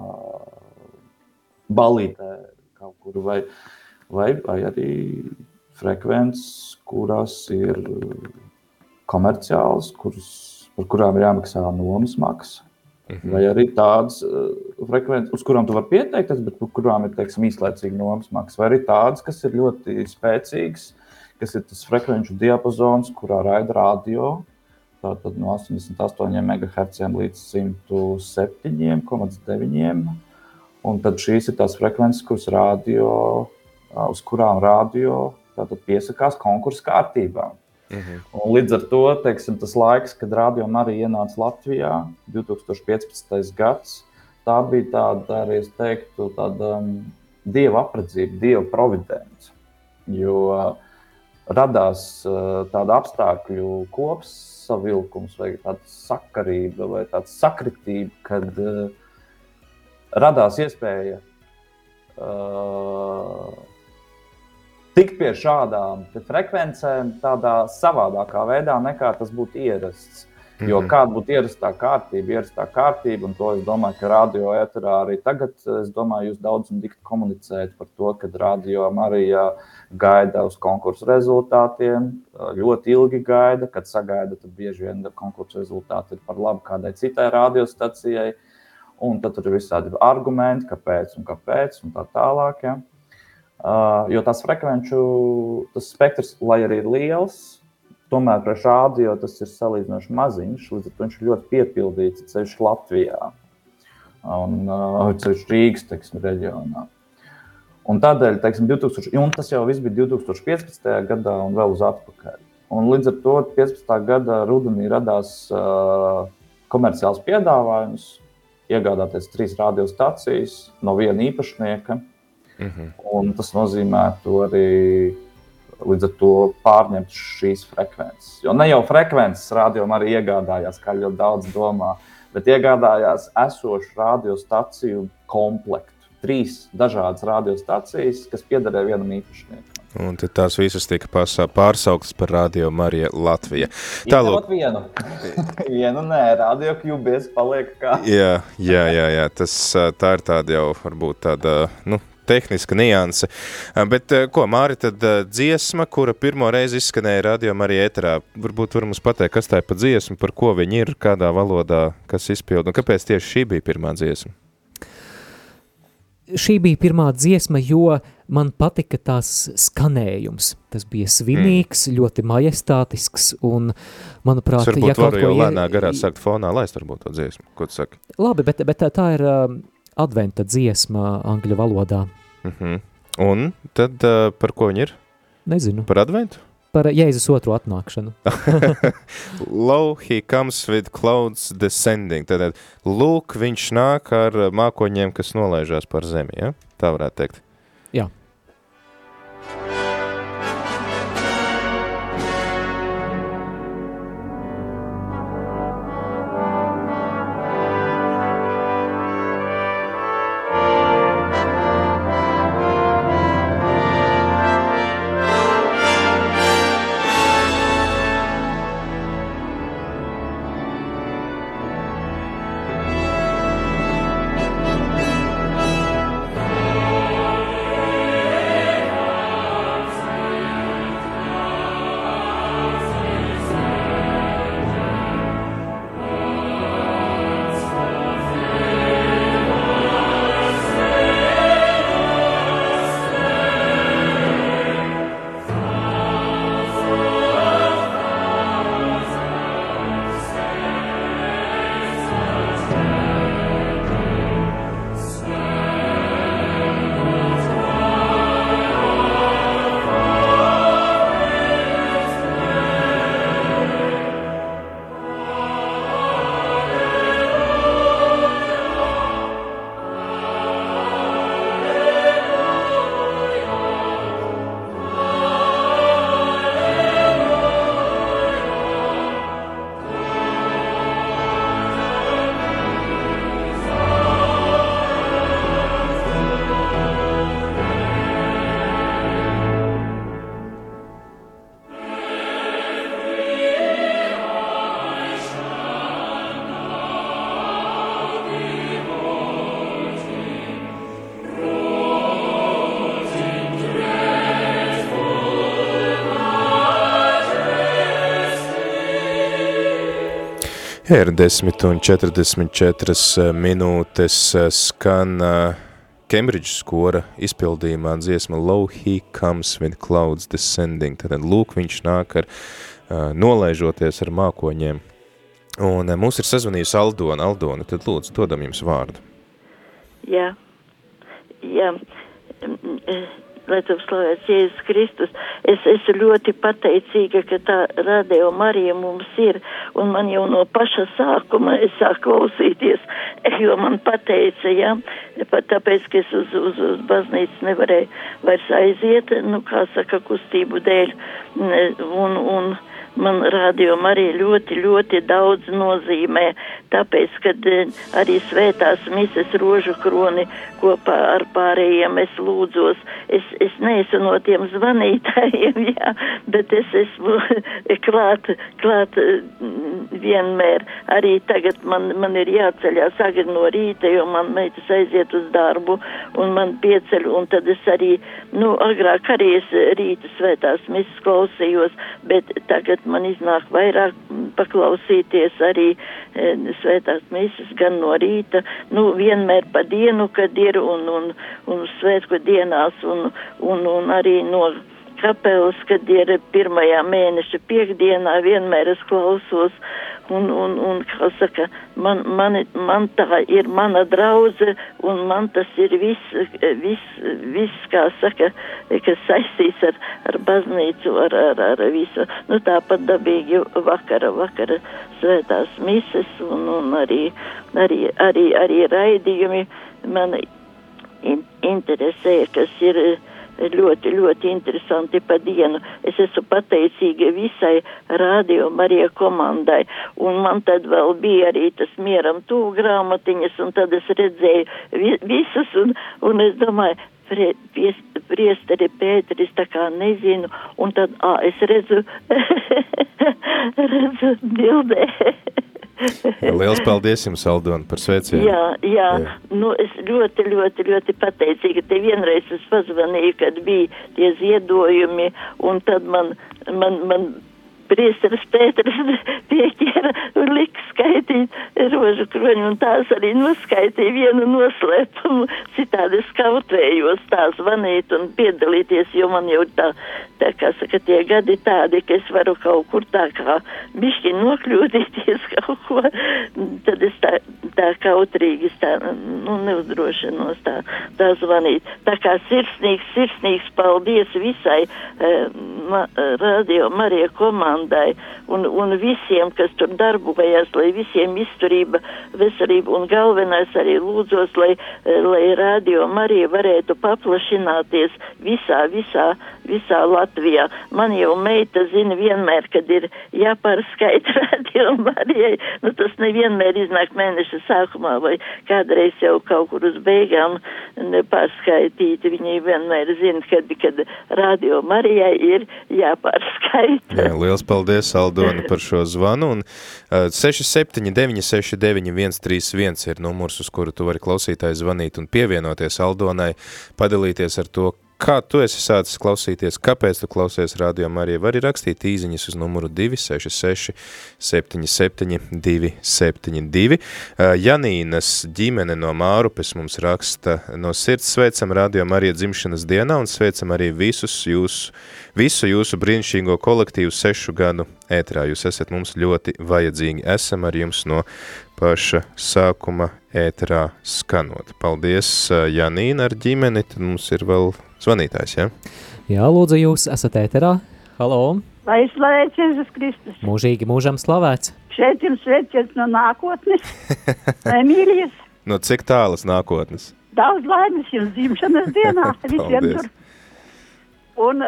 balītē kaut kur, vai, vai, vai arī frekvences, kurās ir komerciāls, kuras, par kurām ir jāmaksā nomas maksa. Mhm. Vai arī tādas uh, frekvences, uz kurām tu vari pieteikties, bet par kurām ir teiksim, īslaicīga nomas maksa. Vai arī tādas, kas ir ļoti spēcīgas, kas ir tas frekvenču diapazons, kurā raida radio. Tātad no 88 MHz līdz 107,9. Un tad šīs ir tās frekvences, kuras radio, uz kurām radio piesakās konkursu kārtībā. Mhm. Un līdz ar to teiksim, tas laiks, kad radio arī ienāca Latvijā, 2015. gads, tā bija tāda, arī es teiktu, tāda um, dieva apredzība, dieva providence. Jo uh, radās uh, tāda apstākļu kopsavilkums, vai tāda sakarība, vai tāda sakritība, kad uh, radās iespēja uh, tikt pie šādām frekvencēm tādā savādākā veidā, nekā tas būtu ierasts. Mm -hmm. Jo kāda būtu ierastā kārtība, ierastā kārtība, un to es domāju, ka radio eterā arī tagad, es domāju, jūs daudz un dikti komunicējat par to, ka radio Marija gaida uz konkursu rezultātiem, ļoti ilgi gaida, kad sagaida, tad bieži vien konkursu rezultāti ir par labu kādai citai radiostacijai, un tad tur ir visādi argumenti, kāpēc un kāpēc, un tā tālāk. Ja. Uh, jo tās frekvenču, tas spektrs, lai arī ir liels, Tomēr priekš rādio tas ir salīdzinoši maziņš, līdz ar to viņš ir ļoti piepildīts ceļš Latvijā un uh, ceļš Rīgas teiksim, reģionā. Un tādēļ, teiksim, 2000, un tas jau viss bija 2015. gadā un vēl uz atpakaļ. Un līdz ar to 15. gada rudenī radās uh, komerciāls piedāvājums iegādāties trīs radiostacijas no viena īpašnieka. Mm -hmm. Tas nozīmē arī līdz ar to pārņemt šīs frekvences. Jo ne jau frekvences rādījumā arī iegādājās, kā ļoti daudz domā, bet iegādājās esošu radiostaciju komplektu. Trīs dažādas radiostacijas, kas piederēja vienam īpašniekam. Un tad tās visas tika pārsauktas par Radio Mariju Latviju. Tālāk, vienu. vienu nē, Radio QBS paliek kā. jā, jā, jā, jā, tas tā ir tāda jau varbūt tāda, nu, tehniska nianse. Bet ko, Māri, tad dziesma, kura pirmo reizi izskanēja radio arī ēterā, varbūt var mums pateikt, kas tā ir pa dziesmu, par ko viņi ir, kādā valodā, kas izpild, un kāpēc tieši šī bija pirmā dziesma? Šī bija pirmā dziesma, jo man patika tās skanējums. Tas bija svinīgs, mm. ļoti majestātisks, un, manuprāt, es ja kaut ko... jau lēnā garā sākt fonā laist varbūt to dziesmu, ko tu saki? Labi, bet, bet tā ir uh, adventa dziesma angļu valodā. Mm -hmm. Un tad uh, par ko viņi ir? Nezinu. Par adventu? Par Jēzus otru atnākšanu. Lo, he comes with clouds descending. Tad, lūk, viņš nāk ar mākoņiem, kas nolaižās par zemi, ja? Tā varētu teikt. Ir 10 un 44 eh, minūtes eh, skan eh, skora izpildījumā dziesma Low He Comes with Clouds Descending. Tad lūk, viņš nāk ar nolaižoties ar mākoņiem. Un mums ir sazvanījusi Aldona. Aldona, tad lūdzu, dodam jums vārdu. Jā, jā lai tev slavēts Jēzus Kristus. Es esmu ļoti pateicīga, ka tā radio Marija mums ir, un man jau no paša sākuma es sāku klausīties, jo man pateica, jā, pat tāpēc, ka es uz, uz, uz baznīcu nevarēju vairs aiziet, nu, kā saka, kustību dēļ, un, un man rādījuma arī ļoti, ļoti daudz nozīmē, tāpēc, kad eh, arī svētās mises rožu kroni kopā ar pārējiem es lūdzos. Es, es neesmu no tiem zvanītājiem, jā, bet es esmu klāt, klāt mm, vienmēr. Arī tagad man, man ir jāceļās agri no rīta, jo man meitas aiziet uz darbu un man pieceļ, un tad es arī, nu, agrāk arī es rīta svētās misas klausījos, bet tagad man iznāk vairāk paklausīties arī e, svētās misas gan no rīta, nu, vienmēr pa dienu, kad ir un, un, un svētku dienās un, un, un arī no kapelas, kad ir pirmajā mēneša piekdienā, vienmēr es klausos, un, un, un kā saka, man, man, man tā ir mana draudze, un man tas ir viss, vis, vis, kā saka, kas saistīts ar, ar baznīcu, ar, ar, ar visu, nu tāpat dabīgi vakara, vakara svētās mises, un, un arī, arī, arī, arī raidījumi man in, interesē, kas ir ļoti, ļoti interesanti pa dienu. Es esmu pateicīga visai radio Marija komandai, un man tad vēl bija arī tas mieram tū grāmatiņas, un tad es redzēju vi, visus, un, un es domāju, prie, pies, priesteri Pēteris tā kā nezinu, un tad, ā, es redzu, redzu bildē. Liels paldies jums, Aldona, par sveicienu. Jā, jā, jā, nu es ļoti, ļoti, ļoti pateicīga. Te vienreiz es pazvanīju, kad bija tie ziedojumi, un tad man, man, man priesteris Pēters pieķēra un lika skaitīt rožu kroņu, un tās arī noskaitīja vienu noslēpumu. Citādi es kautrējos tā zvanīt un piedalīties, jo man jau tā, tā kā saka, tie gadi tādi, ka es varu kaut kur tā kā bišķi nokļūdīties kaut ko, tad es tā, tā kautrīgi tā, nu, neuzdrošinos tā, tā zvanīt. Tā kā sirsnīgs, sirsnīgs paldies visai eh, ma, radio Marija komandai un, un visiem, kas tur darbojas, lai visiem izturība, veselība un galvenais arī lūdzos, lai, lai radio Marija varētu paplašināties visā, visā, visā Latvijā. Man jau meita zina vienmēr, kad ir jāpārskaita radio Marijai, nu tas nevienmēr iznāk mēneša sākumā vai kādreiz jau kaut kur uz beigām nepārskaitīt. Viņi vienmēr zina, kad, kad radio Marijai ir jāpārskaita. Jā, liels paldies, Aldona, par šo zvanu. Un, uh, 679 69 131 ir numurs, uz kuru tu vari klausītāji zvanīt un pievienoties Aldonai, padalīties ar to, kā tu esi sācis klausīties, kāpēc tu klausies radio Marija, var arī rakstīt īziņas uz numuru 266 77 272. Janīnas ģimene no Mārupes mums raksta no sirds sveicam radio Marija dzimšanas dienā un sveicam arī visus jūsu, visu jūsu brīnišķīgo kolektīvu sešu gadu ētrā. Jūs esat mums ļoti vajadzīgi. Esam ar jums no paša sākuma ēterā skanot. Paldies, Janīna ar ģimeni, tad mums ir vēl zvanītājs, ja? Jā, lūdzu, jūs esat ēterā. Halo! Lai slavēts Jēzus Kristus! Mūžīgi mūžam slavēts! Šeit jums sveiciens no nākotnes, Emīlijas. No cik tālas nākotnes? Daudz laimes jums dzimšanas dienā visiem tur. Un,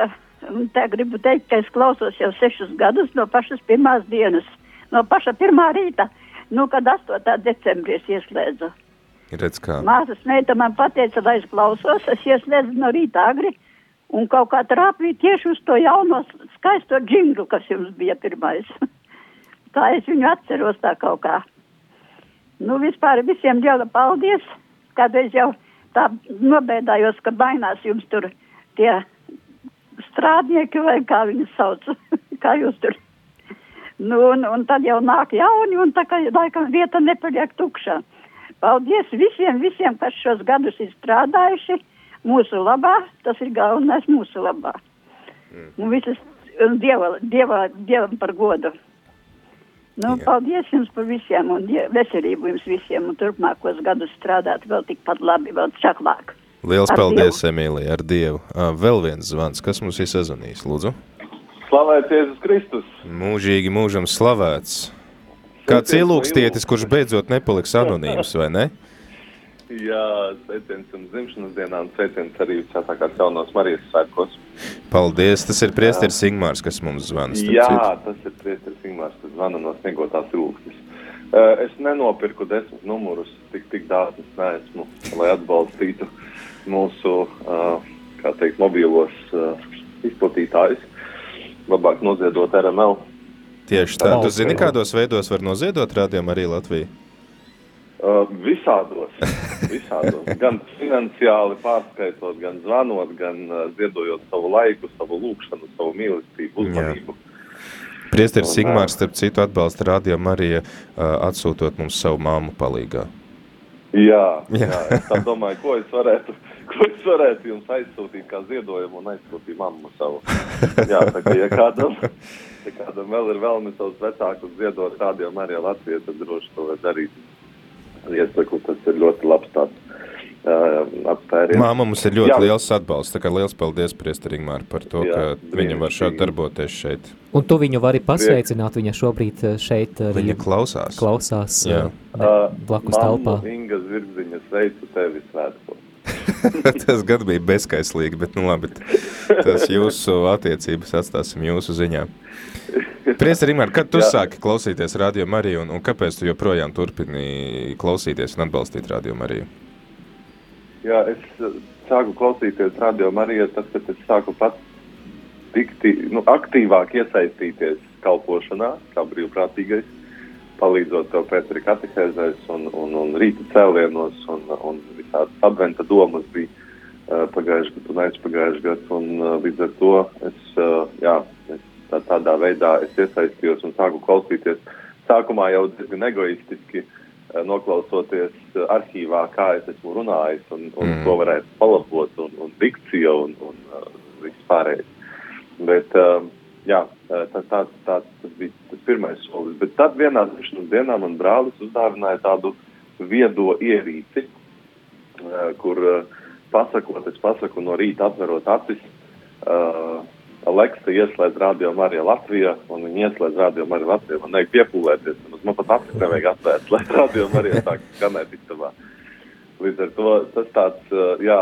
un te gribu teikt, ka es klausos jau sešus gadus no pašas pirmās dienas, no paša pirmā rīta, nu, kad 8. decembrī es ieslēdzu. Redz kā. Māsas meita man pateica, lai es klausos, es ieslēdzu no rīta agri un kaut kā trāpīju tieši uz to jauno skaisto džinglu, kas jums bija pirmais. tā es viņu atceros tā kaut kā. Nu, vispār visiem liela paldies, kādreiz jau tā nobēdājos, ka bainās jums tur tie strādnieki vai kā viņus sauc, kā jūs tur. Nu, un, un tad jau nāk jauni un tā kā laikam vieta nepaliek tukšā. Paldies visiem, visiem, kas šos gadus ir strādājuši mūsu labā. Tas ir galvenais mūsu labā. Mm. Un visas un dieva, dieva, dievam par godu. Nu, Jā. paldies jums par visiem un veselību jums visiem un turpmākos gadus strādāt vēl tikpat labi, vēl čaklāk. Liels ar paldies. Emīlija, ar Dievu. Vēl viens zvans, kas mums ir sazvanījis, lūdzu? Slavēts Jēzus Kristus! Mūžīgi mūžam slavēts! Kāds ielūkstietis, kurš beidzot nepaliks anonīms, vai ne? Jā, sveiciens jums dzimšanas dienā un sveiciens arī svētākās jaunos Marijas svētkos. Paldies, tas ir priesteris Ingmārs, kas mums zvana. Jā, citu. tas ir priesteris Ingmārs, kas zvana no sniegotās ilgstis. Uh, es nenopirku desmit numurus, tik, tik dāsnas neesmu, lai atbalstītu mūsu, kā teikt, mobīlos izplatītājus. Labāk noziedot RML. Tieši tā. Ok. zini, kādos veidos var noziedot rādījumu arī Latviju? Uh, visādos, visādos. Gan finansiāli pārskaitot, gan zvanot, gan uh, ziedojot savu laiku, savu lūgšanu, savu mīlestību, uzmanību. Priesteris Un, Sigmārs, starp citu, atbalsta rādījumu arī atsūtot mums savu māmu palīgā. Jā, Jā. jā. jā, es tā domāju, ko es varētu, ko es varētu jums aizsūtīt kā ziedojumu un aizsūtīt mammu savu. Jā, tā kā ja kādam, ja kādam vēl ir vēlme savus vecākus ziedot tādiem arī Latvijai, tad droši to var darīt. Iesaku, tas ir ļoti labs tāds uh, apstājiens. Māma mums ir ļoti Jā. liels atbalsts, tā kā liels paldies priesteri Ingmār par to, Jā, ka viņa var šādi darboties šeit. Un tu viņu vari pasveicināt, viņa šobrīd eh, šeit arī Viņa klausās. klausās Jā. ne, blakus telpā. Mamma Inga Zvirziņa sveicu tevi svētkos. tas gan bija bezskaislīgi, bet nu labi, tas jūsu attiecības atstāsim jūsu ziņā. Priesteri Ingmār, kad tu Jā. sāki klausīties Radio Mariju un, un kāpēc tu joprojām turpini klausīties un atbalstīt Radio Mariju? Jā, es uh, sāku klausīties radio Marijā, tad, kad es sāku pats tikti, nu, aktīvāk iesaistīties kalpošanā, kā brīvprātīgais, palīdzot tev Pēteri katehēzēs un, un, un rīta cēlienos un, un visādas adventa domas bija uh, pagājuši gadu un aizpagājuši gadu, un uh, līdz ar to es, uh, jā, es tā, tādā veidā es iesaistījos un sāku klausīties. Sākumā jau diezgan egoistiski uh, noklausoties uh, arhīvā, kā es esmu runājis, un, un Mm. to varētu palabot, un, un dikcija un, un uh, viss pārējais. Bet, uh, jā, tā, tā, tā, tas bija tas pirmais solis. Bet tad vienā dienā man brālis uzdāvināja tādu viedo ierīci, kur uh, pasakot, es pasaku no rīta atverot acis, uh, Aleksa ieslēdz radio Marija Latvijā, un viņa ieslēdz radio Marija Latvijā. Man nevajag piepūlēties, man pat acis nevajag atvērt, lai radio Marija sāk skanēt istabā. Līdz ar to tas tāds, uh, jā,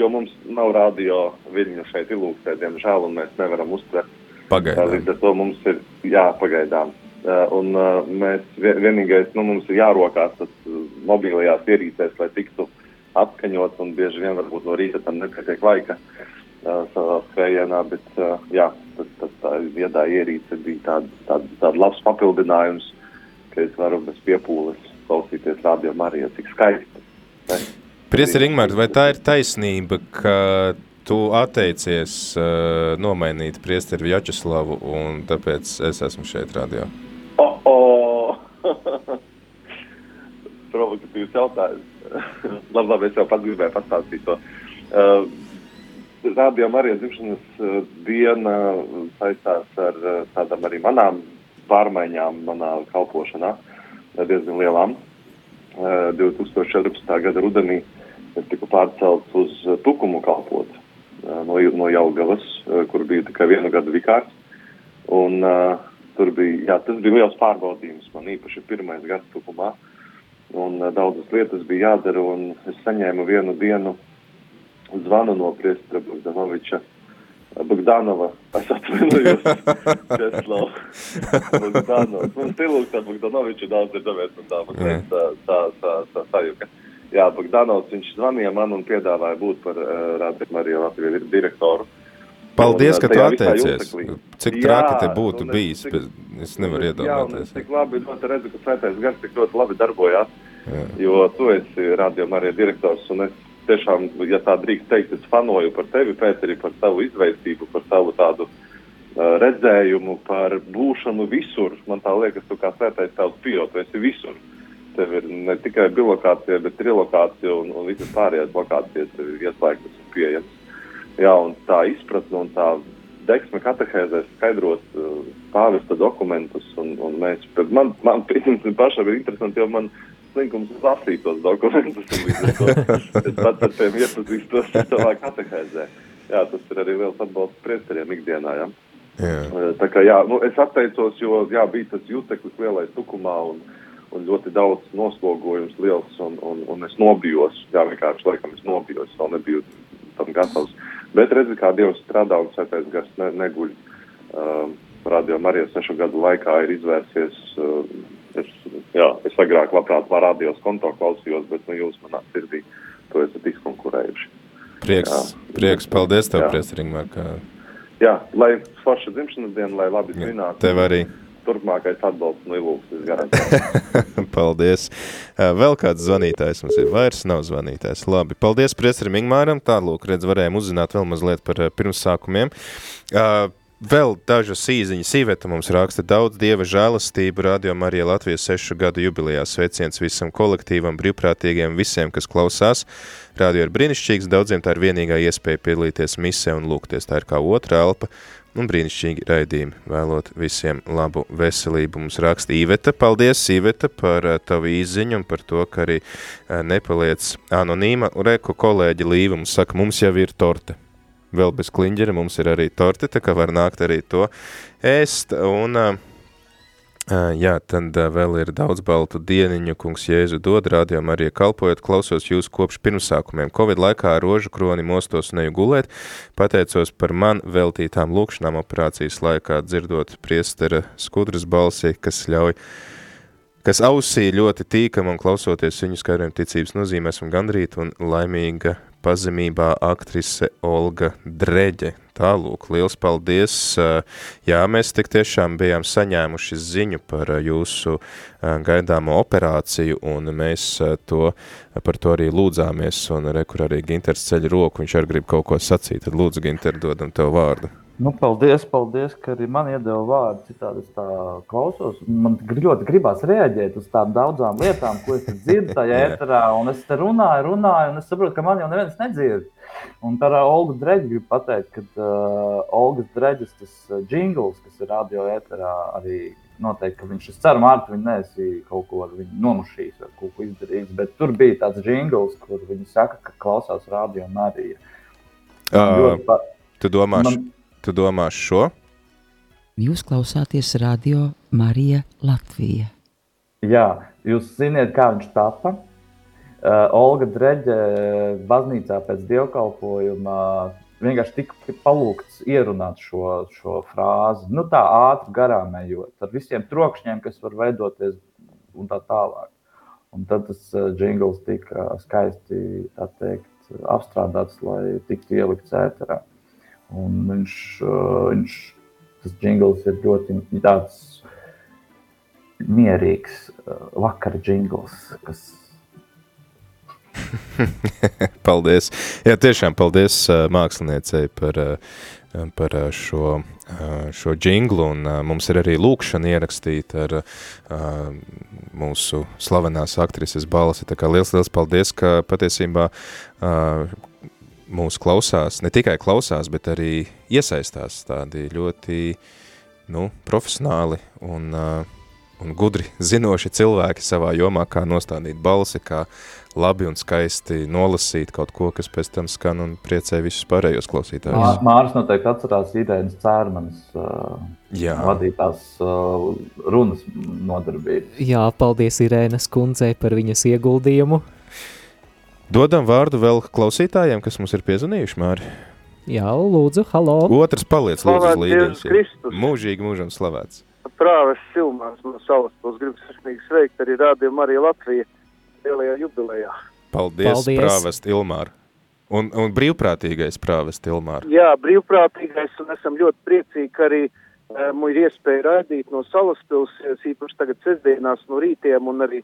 jo mums nav radio viļņu šeit ilūksē, diemžēl, un mēs nevaram uztvert. Pagaidām. Līdz ar to mums ir, jā, pagaidām. Uh, un uh, mēs vie- vienīgais, nu, mums ir jārokās tas mobilajās ierīcēs, lai tiktu atskaņots, un bieži vien varbūt no rīta tam nepietiek laika uh, savā skrējienā, bet uh, jā, tas, tas tā viedā ierīce bija tāds tād, tād labs papildinājums, ka es varu bez piepūles klausīties radio Marijā, cik skaisti. Priesteri Ingmār, vai tā ir taisnība, ka tu atteicies uh, nomainīt priesteri Vjačeslavu, un tāpēc es esmu šeit radio? Oh, oh. Provokatīvs jautājums. labi, labi, es jau pat gribēju pastāstīt to. Uh, Rādījām arī dzimšanas uh, diena saistās ar uh, tādām arī manām pārmaiņām manā kalpošanā, uh, diezgan lielām. Uh, 2014. gada rudenī es tiku pārcelts uz uh, Tukumu kalpot uh, no, no Jaugavas, uh, kur biju tikai vienu gadu vikārs. Un, uh, tur bija, jā, tas bija liels pārbaudījums man īpaši pirmais gads tukumā. Un uh, daudzas lietas bija jādara, un es saņēmu vienu dienu zvanu no priestera Bogdanoviča. uh, Bogdanova, es atvainojos, Česlav, Bogdanovs. Man stilūks ar Bogdanoviču daudz ir, tāpēc man tā, tā, tā, tā, tā sajuka. Jā, Bogdanovs, viņš zvanīja man un piedāvāja būt par uh, Rādio Mariju Latviju direktoru. Paldies, ka tu atteicies. Cik Jā, traki te būtu es bijis, cik- bet es nevaru Jā, iedomāties. es tik labi ļoti redzu, ka svētais gars tik ļoti labi darbojās, Jā. jo tu esi radio Marija direktors, un es tiešām, ja tā drīkst teikt, es fanoju par tevi, Pēteri, par tavu izveistību, par tavu tādu uh, redzējumu, par būšanu visur. Man tā liekas, tu kā svētais tavs pio, tu esi visur. Tev ir ne tikai bilokācija, bet trilokācija un, un visas pārējās lokācijas tev ir ieslēgtas un pieejamas. Jā, un tā izpratne un tā deksme katehēzē skaidrot uh, pāvesta dokumentus, un, un mēs, man, man pašam ir interesanti, jo man slinkums lasīt tos dokumentus, es pats ar tiem iepazīstos savā katehēzē. Jā, tas ir arī liels atbalsts priesteriem ikdienā, jā. Jā. Eh, Tā kā jā, nu, es atteicos, jo jā, bija tas juteklis lielais tukumā, un, un ļoti daudz noslogojums liels, un, un, un es nobijos, jā, vienkārši laikam es nobijos, vēl nebiju tam gatavs. Bet redzi, kā Dievs strādā un sētais gars ne, neguļ. Uh, Radio Marija sešu gadu laikā ir izvērsies. Uh, es, jā, es agrāk labprāt radios konto klausījos, bet nu jūs manā sirdī to esat izkonkurējuši. Prieks, jā. prieks paldies tev, Priesringmār. Ka... Jā, lai forša dzimšanas diena, lai labi svinētu. Tev arī turpmākais atbalsts no Ilūksnes garantēts. paldies. Vēl kāds zvanītājs mums ir, vairs nav zvanītājs. Labi, paldies priesterim Ingmāram. Tālūk, redz, varējām uzzināt vēl mazliet par pirmsākumiem. Vēl dažas īziņas īveta mums raksta daudz dieva žēlastību Radio Marija Latvijas sešu gadu jubilejā. Sveiciens visam kolektīvam, brīvprātīgiem, visiem, kas klausās. Radio ir brīnišķīgs, daudziem tā ir vienīgā iespēja piedalīties misē un lūgties. Tā ir kā otra elpa un brīnišķīgi raidījumi. Vēlot visiem labu veselību mums raksta Īveta. Paldies, Īveta, par uh, tavu īziņu un par to, ka arī uh, nepaliec anonīma. Reku kolēģi Līva mums saka, mums jau ir torte vēl bez kliņģera, mums ir arī torte, tā kā var nākt arī to ēst, un uh, jā, tad vēl ir daudz baltu dieniņu, kungs Jēzu dod, rādījām arī kalpojot, klausos jūs kopš pirmsākumiem. Covid laikā rožu kroni mostos neju gulēt, pateicos par man veltītām lūkšanām operācijas laikā, dzirdot priestera skudras balsi, kas ļauj kas ausī ļoti tīkam un klausoties viņu skaidriem ticības nozīmēs un gandrīt un laimīga pazemībā aktrise Olga Dreģe. Tālūk, liels paldies. Jā, mēs tik tiešām bijām saņēmuši ziņu par jūsu gaidāmo operāciju, un mēs to, par to arī lūdzāmies, un rekur arī Ginters ceļ roku, viņš arī grib kaut ko sacīt, tad lūdzu, Ginter, dodam tev vārdu. Nu, paldies, paldies, ka arī man iedeva vārdu. Citādi es tā klausos. Man ļoti gribās reaģēt uz tādām daudzām lietām, ko es dzirdu tajā ēterā. Un es te runāju, runāju, un es saprotu, ka man jau neviens nedzird. Un par uh, Olgu Dreģi gribu pateikt, ka uh, Olgas Dreģis tas uh, jingls, kas ir radio ēterā, arī noteikti, ka viņš, es ceru, Mārta, viņa neesi kaut ko ar viņu nomušījis vai kaut ko izdarījis, bet tur bija tāds jingls, kur viņi saka, ka klausās radio Marija. Uh, pa... Tu domā, man... Tu domā šo? Jūs klausāties radio Marija Latvija. Jā, jūs zināt, kā viņš tapa. Uh, Olga Dreģe baznīcā pēc dievkalpojuma vienkārši tika palūgts ierunāt šo, šo frāzi. Nu, tā ātri garām ejot, ar visiem trokšņiem, kas var veidoties un tā tālāk. Un tad tas jingls tika skaisti teikt, apstrādāts, lai tiktu ielikts ēterā. Un viņš, viņš tas jingls ir ļoti tāds mierīgs vakara jingls, kas paldies. Jā, tiešām paldies māksliniecei par, par šo, šo džinglu, un mums ir arī lūkšana ierakstīta ar mūsu slavenās aktrises balsi, tā kā liels, liels paldies, ka patiesībā mūs klausās, ne tikai klausās, bet arī iesaistās tādi ļoti nu, profesionāli un, uh, un gudri zinoši cilvēki savā jomā, kā nostādīt balsi, kā labi un skaisti nolasīt kaut ko, kas pēc tam skan un priecē visus pārējos klausītājus. Māris noteikti atcerās Idēnas Cērmanas uh, Jā. vadītās uh, runas nodarbības. Jā, paldies Irēnas kundzei par viņas ieguldījumu. Dodam vārdu vēl klausītājiem, kas mums ir piezvanījuši, Māri. Jā, lūdzu, halo. Otrs paliec, lūdzu, līdienas. Mūžīgi mūžam slavēts. Prāves Silmāns no savas puses gribu sirsnīgi sveikt arī rādījumu arī Latviju lielajā jubilejā. Paldies, Paldies. Prāvest Ilmār. Un, un brīvprātīgais Prāvest Ilmār. Jā, brīvprātīgais, un esam ļoti priecīgi, ka arī um, ir iespēja raidīt no salas pilsēs, īpaši tagad sestdienās no rītiem, un arī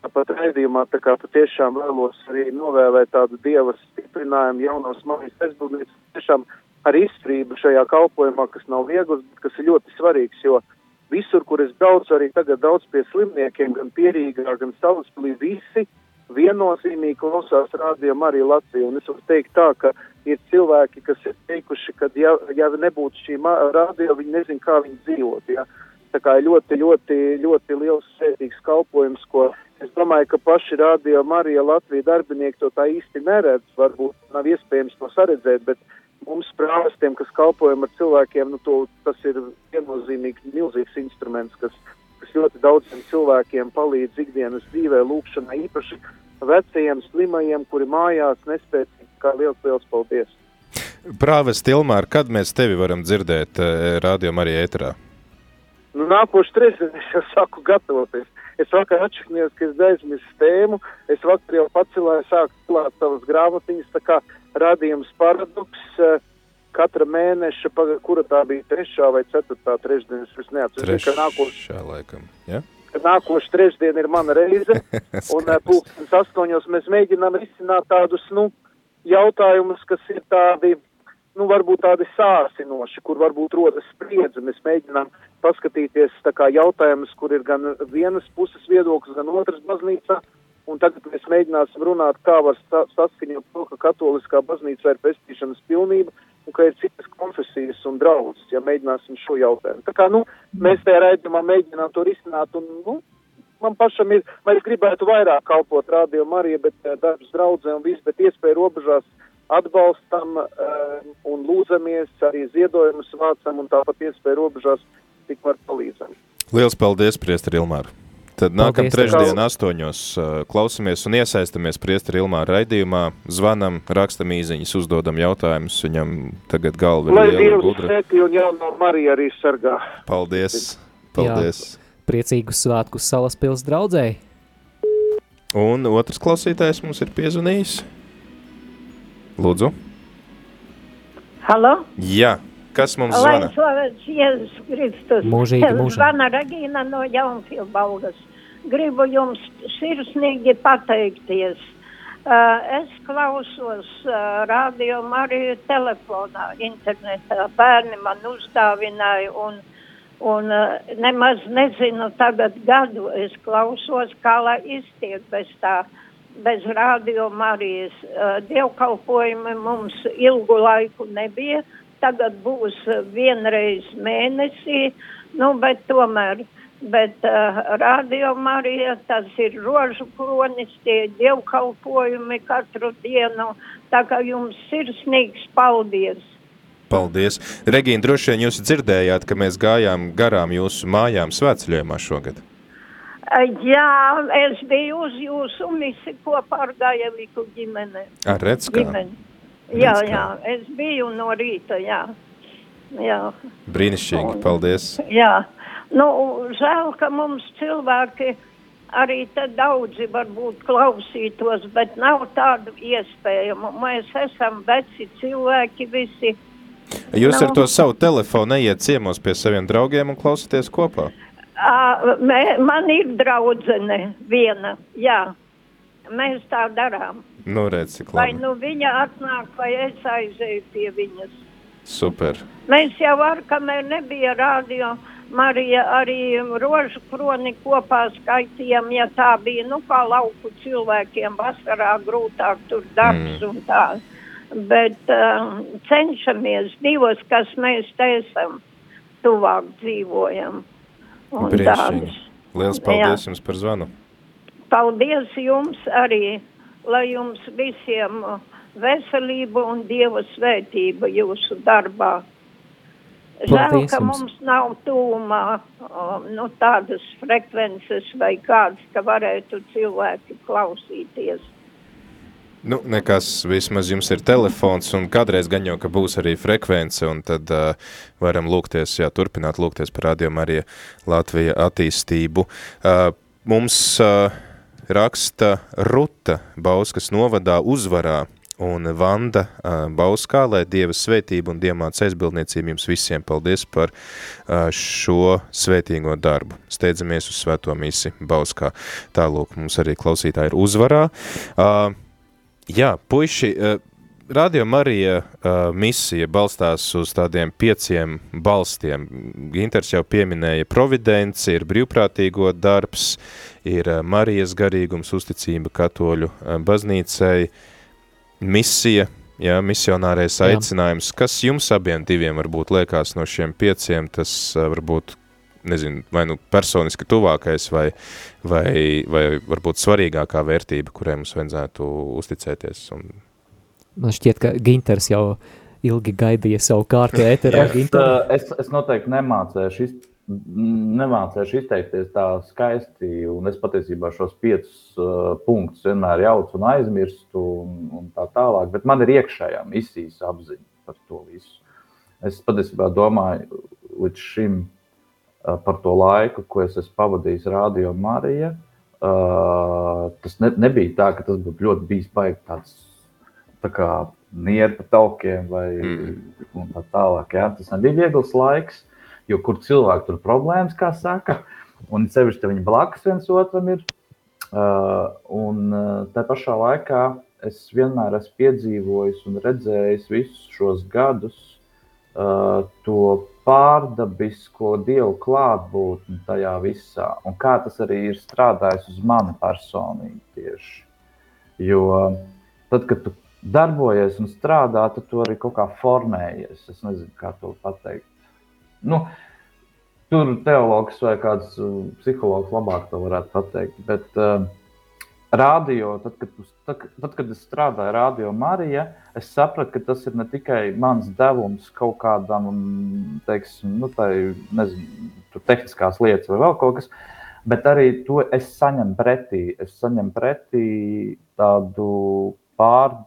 Tāpat raidījumā tā kā patiešām vēlos arī novēlēt tādu dieva stiprinājumu jaunos mājas aizbūvniecības, tiešām ar izturību šajā kalpojumā, kas nav viegls, bet kas ir ļoti svarīgs, jo visur, kur es braucu, arī tagad daudz pie slimniekiem, gan pierīgā, gan salaspilī, visi viennozīmīgi klausās rādījumu arī Latviju. Un es varu teikt tā, ka ir cilvēki, kas ir teikuši, ka ja, ja nebūtu šī rādio, viņi nezin, kā viņi dzīvot. Ja? Tā kā ļoti, ļoti, ļoti liels svētīgs kalpojums, ko Es domāju, ka paši radio Marija Latvija darbinieki to tā īsti neredz. Varbūt nav iespējams to saredzēt, bet mums prāvestiem, kas kalpojam ar cilvēkiem, nu to, tas ir viennozīmīgi milzīgs instruments, kas kas ļoti daudziem cilvēkiem palīdz ikdienas dzīvē, lūkšanā, īpaši vecajiem, slimajiem, kuri mājās nespēcīgi. Kā liels, liels paldies! Prāves Tilmār, kad mēs tevi varam dzirdēt radio arī ēterā? Nu, nākošu trešdien es jau sāku gatavoties. Es vakar atšķirnījos, ka es aizmirsu tēmu. Es vakar jau pacelāju, sāku klāt savas grāmatiņas, tā kā radījums paradoks. Katra mēneša, kura tā bija trešā vai ceturtā trešdiena, es neatceros, ka nākošā laikam, ja? Ka nākošu trešdienu ir mana reize, un pulkstens astoņos mēs mēģinām risināt tādus, nu, jautājumus, kas ir tādi, nu, varbūt tādi sāsinoši, kur varbūt rodas spriedzi. Mēs mēģinām paskatīties jautājumus, kur ir gan vienas puses viedoklis, gan otras baznīcā. Un tagad mēs mēģināsim runāt, kā var saskaņot to, ka katoliskā baznīca ir pestīšanas pilnība un ka ir citas konfesijas un draudzes, ja mēģināsim šo jautājumu. Tā kā, nu, mēs tajā raidījumā mēģinām to risināt un, nu, man pašam ir, mēs gribētu vairāk kalpot radio Marija, bet uh, darbs draudzē un viss, bet iespēja robežās atbalstam uh, un lūdzamies, arī ziedojumus vācam un tāpat iespēja robežās tikmēr palīdzam. Liels paldies, Priestri Ilmār! Tad nākamā trešdiena, astoņos klausamies un iesaistamies Priestri Ilmāra raidījumā, zvanam, rakstam īziņas, uzdodam jautājumus, viņam tagad galva ir Lai liela gudra. svētī un jauno Mariju arī sargā. Paldies! Paldies! Jā, priecīgus svētkus salas pils draudzēji! Un otrs klausītājs mums ir piezvanījis. Lūdzu. Halo? Jā, kas mums Lai zvana? slavēts Jēzus Kristus. Mūžīgi mūžam. Zvana Regīna no Jaunfilbaugas. Gribu jums sirsnīgi pateikties. Uh, es klausos uh, radio Mariju telefonā, internetā. Bērni man uzdāvināja un, un uh, nemaz nezinu tagad gadu. Es klausos, kā lai iztiek bez tā, bez radio Marijas. Uh, dievkalpojumi mums ilgu laiku nebija. Tagad būs uh, vienreiz mēnesī, nu, bet tomēr. Bet uh, radio Marija, tas ir rožu kronis, tie dievkalpojumi katru dienu. Tā kā jums sirsnīgs paldies! Paldies! Regīna, droši vien jūs dzirdējāt, ka mēs gājām garām jūsu mājām svētceļojumā šogad. Uh, Jā, es biju uz jūsu misi kopā ar Gajeviku ģimeni. Ar Redskā? ģimeni. Jā, jā, es biju no rīta, jā. jā. Brīnišķīgi, paldies! Jā, nu, žēl, ka mums cilvēki arī te daudzi varbūt klausītos, bet nav tādu iespējamu. Mēs esam veci cilvēki visi. Jūs ar Nu. to savu telefonu neiet ciemos pie saviem draugiem un klausāties kopā? Ā, mē, man ir draudzene viena, jā. Mēs tā darām. Nu, redz, cik Vai labi. nu viņa atnāk, vai es aizēju pie viņas. Super. Mēs jau ar, kamēr nebija radio, Marija arī rožu kroni kopā skaitījām, ja tā bija, nu, kā lauku cilvēkiem vasarā grūtāk tur darbs mm. un tā. Bet uh, cenšamies divos, kas mēs te esam, tuvāk dzīvojam. Un Brīnišķīgi. Liels paldies jums par zvanu. Paldies jums arī, lai jums visiem uh, veselība un dieva svētība jūsu darbā. Žēl, ka mums nav tūmā um, nu, tādas frekvences vai kādas, ka varētu cilvēki klausīties. Nu, nekas, vismaz jums ir telefons, un kādreiz gan jau, ka būs arī frekvence, un tad uh, varam lūgties, jā, turpināt lūgties par Radio Marija Latvija attīstību. Uh, mums uh, raksta Ruta Bauskas novadā uzvarā, un Vanda Bauskā, lai Dieva svētība un Diemāts aizbildniecība jums visiem paldies par šo svētīgo darbu. Steidzamies uz svēto misi Bauskā. Tālūk, mums arī klausītāji ir uzvarā. Jā, puiši, Radio Marija uh, misija balstās uz tādiem pieciem balstiem. Ginters jau pieminēja providenci, ir brīvprātīgo darbs, ir uh, Marijas garīgums, uzticība katoļu uh, baznīcai, misija, jā, misionārais Jā. aicinājums. Kas jums abiem diviem varbūt liekas no šiem pieciem, tas uh, varbūt, nezinu, vai nu personiski tuvākais vai, vai, vai varbūt svarīgākā vērtība, kurai mums vajadzētu uzticēties un Man šķiet, ka Ginters jau ilgi gaidīja savu kārtu ēterā. Es, uh, es, es noteikti nemācēšu iz, nemācīšu izteikties tā skaisti, un es patiesībā šos piecus uh, punktus vienmēr jaucu un aizmirstu, un, un tā tālāk. Bet man ir iekšējā misijas apziņa par to visu. Es patiesībā domāju līdz šim uh, par to laiku, ko es esmu pavadījis Radio Marija. Uh, tas ne, nebija tā, ka tas būtu ļoti bijis baigi nieri pa taukiem vai mm. tā tālāk. Jā. Tas nebija viegls laiks jo kur cilvēki tur problēmas, kā saka, un sevišķi viņi blakus viens otram ir. Uh, un tā pašā laikā es vienmēr esmu piedzīvojis un redzējis visus šos gadus uh, to pārdabisko dievu klātbūtni tajā visā, un kā tas arī ir strādājis uz mani personīgi tieši. Jo tad, kad tu darbojies un strādā, tad tu arī kaut kā formējies. Es nezinu, kā to pateikt. Nu, tur teologs vai kāds uh, psihologs labāk to varētu pateikt. Bet uh, radio, tad kad, tad, tad, kad es strādāju Radio Marija, es sapratu, ka tas ir ne tikai mans devums kaut kādam, teiksim, nu, tai, nezinu, tehniskās lietas vai vēl kaut kas, bet arī to es saņemu pretī. Es saņemu pretī tādu pār,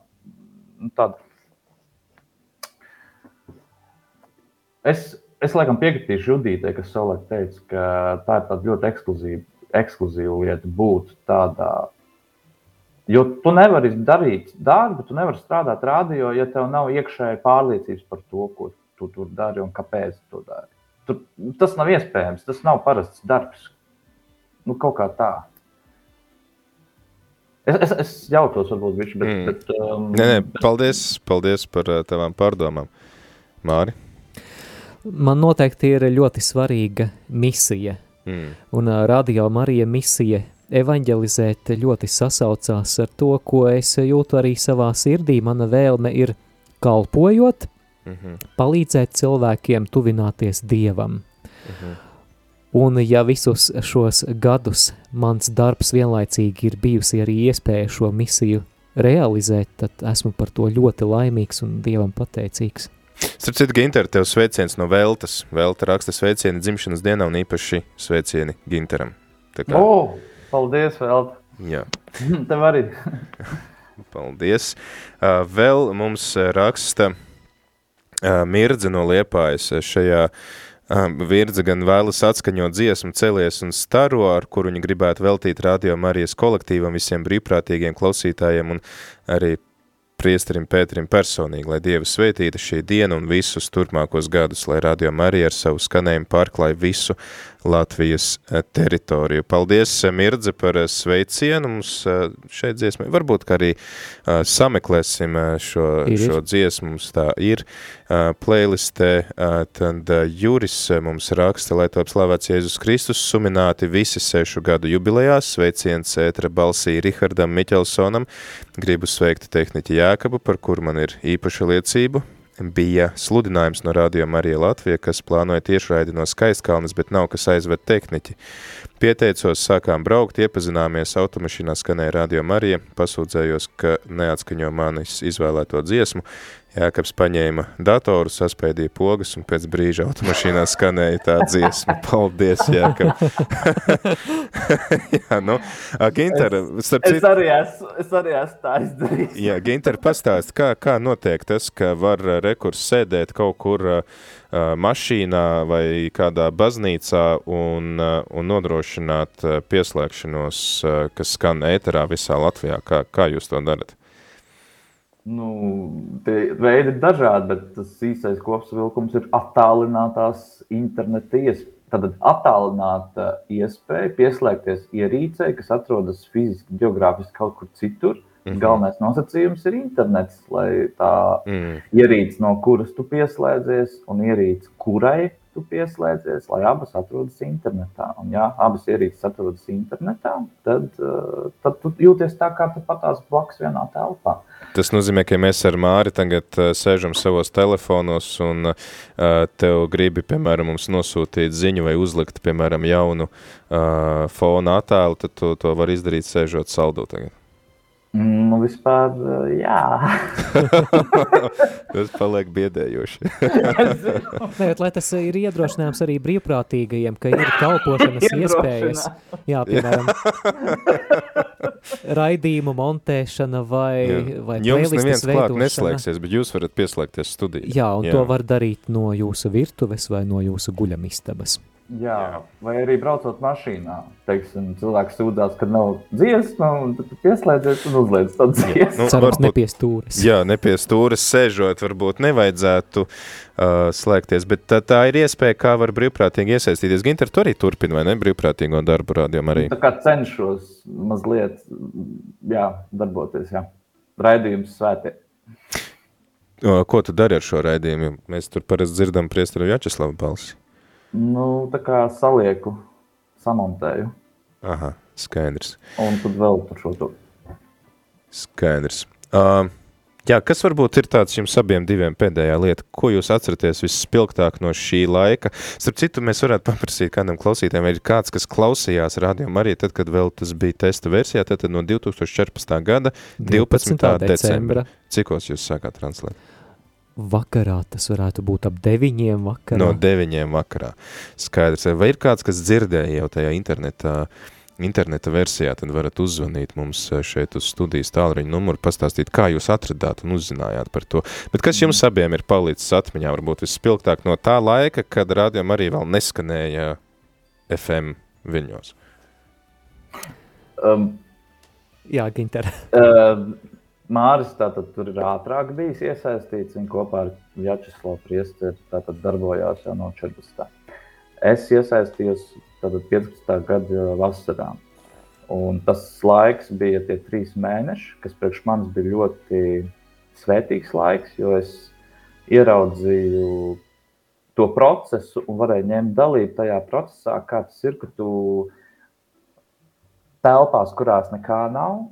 nu, tādu. Es, Es laikam piekritīšu Judītei, kas savulaik teica, ka tā ir tāda ļoti ekskluzīva, ekskluzīva lieta būt tādā. Jo tu nevari darīt darbu, tu nevari strādāt radio, ja tev nav iekšēji pārliecības par to, ko tu tur dari un kāpēc tu to dari. Tur, tas nav iespējams, tas nav parasts darbs. Nu, kaut kā tā. Es, es, es jautos, varbūt, viņš, bet, mm. bet, um, nē, nē, paldies, paldies par uh, tavām pārdomām, Māri man noteikti ir ļoti svarīga misija. Mm. Un uh, radio Marija misija evanģelizēt ļoti sasaucās ar to, ko es jūtu arī savā sirdī. Mana vēlme ir kalpojot, mm -hmm. palīdzēt cilvēkiem tuvināties Dievam. Mm -hmm. Un ja visus šos gadus mans darbs vienlaicīgi ir bijusi arī iespēja šo misiju realizēt, tad esmu par to ļoti laimīgs un Dievam pateicīgs. Starp citu, Ginter, tev sveiciens no Veltas. Velta raksta sveicieni dzimšanas dienā un īpaši sveicieni Ginteram. Tā kā... O, paldies, Velta. Jā. Tev arī. paldies. Vēl mums raksta Mirdze no Liepājas šajā Virdze gan vēlas atskaņot dziesmu celies un staro, ar kuru viņa gribētu veltīt radio Marijas kolektīvam, visiem brīvprātīgiem klausītājiem un arī priesterim Pēterim personīgi, lai Dieva svētīta šī diena un visus turpmākos gadus, lai Radio Marija ar savu skanējumu pārklāja visu Latvijas eh, teritoriju. Paldies, eh, Mirdze, par eh, sveicienu mums šeit dziesmai. Varbūt, ka arī sameklēsim šo, ir. šo dziesmu, mums tā ir playlistē, tad Juris mums raksta, lai top slavēts Jēzus Kristus, sumināti visi sešu gadu jubilejās, sveiciens ētra balsī Rihardam Miķelsonam, gribu sveikt tehniķi Jākabu, par kur man ir īpaša liecība, bija sludinājums no Radio Marija Latvija, kas plānoja tiešraidi no Skaistkalnes, bet nav kas aizved tehniķi. Pieteicos, sākām braukt, iepazināmies, automašīnā skanēja Radio Marija, pasūdzējos, ka neatskaņo manis izvēlēto dziesmu, Jākaps paņēma datoru, saspēdīja pogas un pēc brīža automašīnā skanēja tā dziesma. Paldies, Jākap. jā, nu, Ginter, starp citu... Es arī esmu, es arī esmu tā izdarījis. jā, Ginter, pastāst, kā, kā notiek tas, ka var rekurs sēdēt kaut kur uh, mašīnā vai kādā baznīcā un, uh, un nodrošināt pieslēgšanos, uh, kas skan ēterā visā Latvijā. Kā, kā jūs to darat? Nu, tie veidi ir dažādi, bet tas īsais kopsavilkums ir attālinātās interneta iespējas. Tad attālināta iespēja pieslēgties ierīcei, kas atrodas fiziski, geogrāfiski kaut kur citur. Mm -hmm. Galvenais nosacījums ir internets, lai tā mm. ierīce, no kuras tu pieslēdzies, un ierīce, kurai tu pieslēdzies, lai abas atrodas internetā. Un, ja abas ierīces atrodas internetā, tad, uh, tad tu jūties tā, kā tu patās blakus vienā telpā. Tas nozīmē, ka mēs ar Māri tagad uh, sēžam savos telefonos un uh, tev gribi, piemēram, mums nosūtīt ziņu vai uzlikt, piemēram, jaunu uh, fona attēlu, tad tu to var izdarīt sēžot saldu tagad. Nu, vispār, eh, jā. tas paliek biedējoši. Nē, lai tas ir iedrošinājums arī brīvprātīgajiem, ka ir kalpošanas iespējas. Jā, piemēram, raidījumu montēšana vai, jā. vai Jums neviens klāt neslēgsies, bet jūs varat pieslēgties studijai. Jā, un jā. to var darīt no jūsu virtuves vai no jūsu guļamistabas. Jā, jā, vai arī braucot mašīnā. Teiksim, cilvēks sūdzās, ka nav dziesma, un tad pieslēdzies un uzliec to dziesmu. Nu, Cerams, nepiestūris. Jā, nepiestūris sēžot, varbūt nevajadzētu uh, slēgties, bet tā, tā ir iespēja, kā var brīvprātīgi iesaistīties. Ginter, tu arī turpini, vai ne, brīvprātīgo darbu rādījumā arī? Tā kā cenšos mazliet, jā, darboties, jā. Raidījums svētie. Ko tu dari ar šo raidījumu? Mēs tur parasti dzirdam priesteru Jačeslavu balsi. Nu, tā kā salieku, samontēju. Aha, skaidrs. Un tad vēl par šo to. Skaidrs. Uh, jā, kas varbūt ir tāds jums abiem diviem pēdējā lieta, ko jūs atceraties visspilgtāk no šī laika? Starp citu, mēs varētu paprasīt kādam klausītājiem, vai ir kāds, kas klausījās rādījumu arī tad, kad vēl tas bija testa versijā, tad, no 2014. gada 12. 12. decembra. Cikos jūs sākāt translēt? Vakarā, tas varētu būt ap deviņiem vakarā. No deviņiem vakarā. Skaidrs. Vai ir kāds, kas dzirdēja jau tajā internetā, interneta versijā, tad varat uzzvanīt mums šeit uz studijas tālruņa numuru, pastāstīt, kā jūs atradāt un uzzinājāt par to. Bet kas jums abiem ir palicis atmiņā, varbūt vispilgtāk no tā laika, kad rādījām arī vēl neskanēja FM viļņos? Um, Jā, Ginter. Uh, Māris tātad tur ir ātrāk bijis iesaistīts. Viņš kopā ar Vjačeslavu Priesteri tātad darbojās jau no 14. Es iesaistījos tātad 15. gada vasarā. Un tas laiks bija tie trīs mēneši, kas priekš manis bija ļoti svētīgs laiks, jo es ieraudzīju to procesu un varēju ņemt dalību tajā procesā, kā tas ir, ka tu telpās, kurās nekā nav,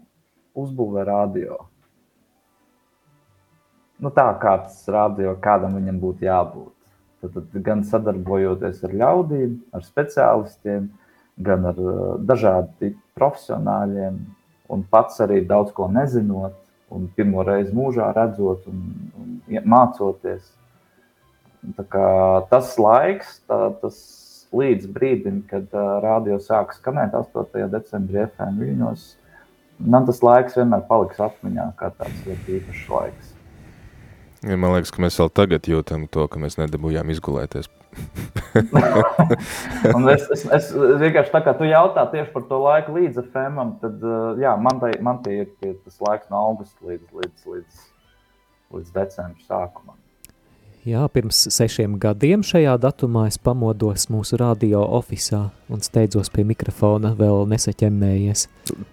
uzbūvē radio nu, tā kā tas rādio, kādam viņam būtu jābūt. Tad, tad gan sadarbojoties ar ļaudīm, ar speciālistiem, gan ar uh, dažādiem profesionāļiem, un pats arī daudz ko nezinot, un pirmo reizi mūžā redzot un, un mācoties. Tas laiks, tā, tas līdz brīdim, kad uh, rādio sāk skanēt 8. decembrī FM viļņos, man tas laiks vienmēr paliks atmiņā kā tāds ļoti īpašs laiks. Ja, man liekas, ka mēs vēl tagad jūtam to, ka mēs nedabūjām izgulēties. es, es, es vienkārši tā kā tu jautā tieši par to laiku līdz FMam, tad jā, man, tai, man tie ir tie, tas laiks no augusta līdz, līdz, līdz, līdz decembra sākumam. Jā, pirms sešiem gadiem šajā datumā es pamodos mūsu radio ofisā un steidzos pie mikrofona, vēl nesaķemmējies.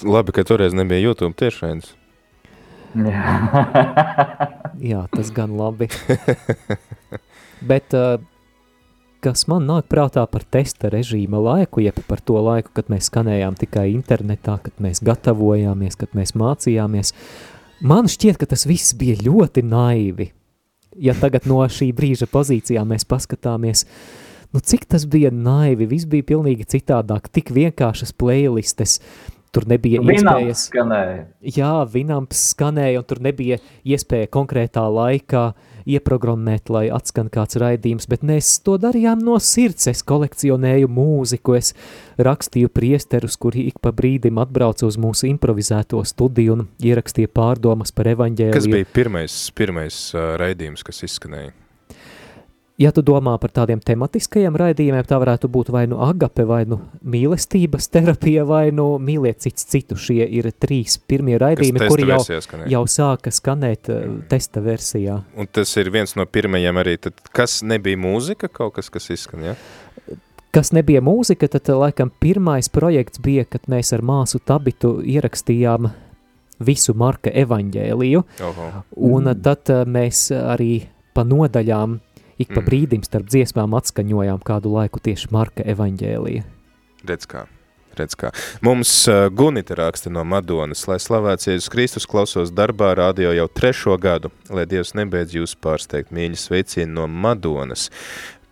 Labi, ka toreiz nebija YouTube tiešraidis. Jā. Jā, tas gan labi. Bet uh, kas man nāk prātā par testa režīma laiku, jeb par to laiku, kad mēs skanējām tikai internetā, kad mēs gatavojāmies, kad mēs mācījāmies, man šķiet, ka tas viss bija ļoti naivi. Ja tagad no šī brīža pozīcijā mēs paskatāmies, nu cik tas bija naivi, viss bija pilnīgi citādāk, tik vienkāršas playlistes, uh, Tur nebija iespējas. Skanēja. Jā, Vinamps skanēja, un tur nebija iespēja konkrētā laikā ieprogrammēt, lai atskan kāds raidījums, bet mēs to darījām no sirds. Es kolekcionēju mūziku, es rakstīju priesterus, kuri ik pa brīdim atbrauca uz mūsu improvizēto studiju un ierakstīja pārdomas par evaņģēliju. Kas bija pirmais, pirmais uh, raidījums, kas izskanēja? Ja tu domā par tādiem tematiskajiem raidījumiem, tā varētu būt vai nu agape, vai nu mīlestības terapija, vai nu mīliet cits citu. Šie ir trīs pirmie raidījumi, kuri jau, skanēja. jau sāka skanēt mm. testa versijā. Un tas ir viens no pirmajiem arī, tad kas nebija mūzika, kaut kas, kas izskan, ja? Kas nebija mūzika, tad laikam pirmais projekts bija, kad mēs ar māsu Tabitu ierakstījām visu Marka evaņģēliju, Oho. un mm. tad mēs arī pa nodaļām ik pa mm. brīdim starp dziesmām atskaņojām kādu laiku tieši Marka evaņģēlija. Redz kā. Redz kā. Mums uh, Gunita raksta no Madonas, lai slavēts Jēzus Kristus klausos darbā radio jau trešo gadu, lai Dievs nebeidz jūs pārsteigt mīļa sveicienu no Madonas.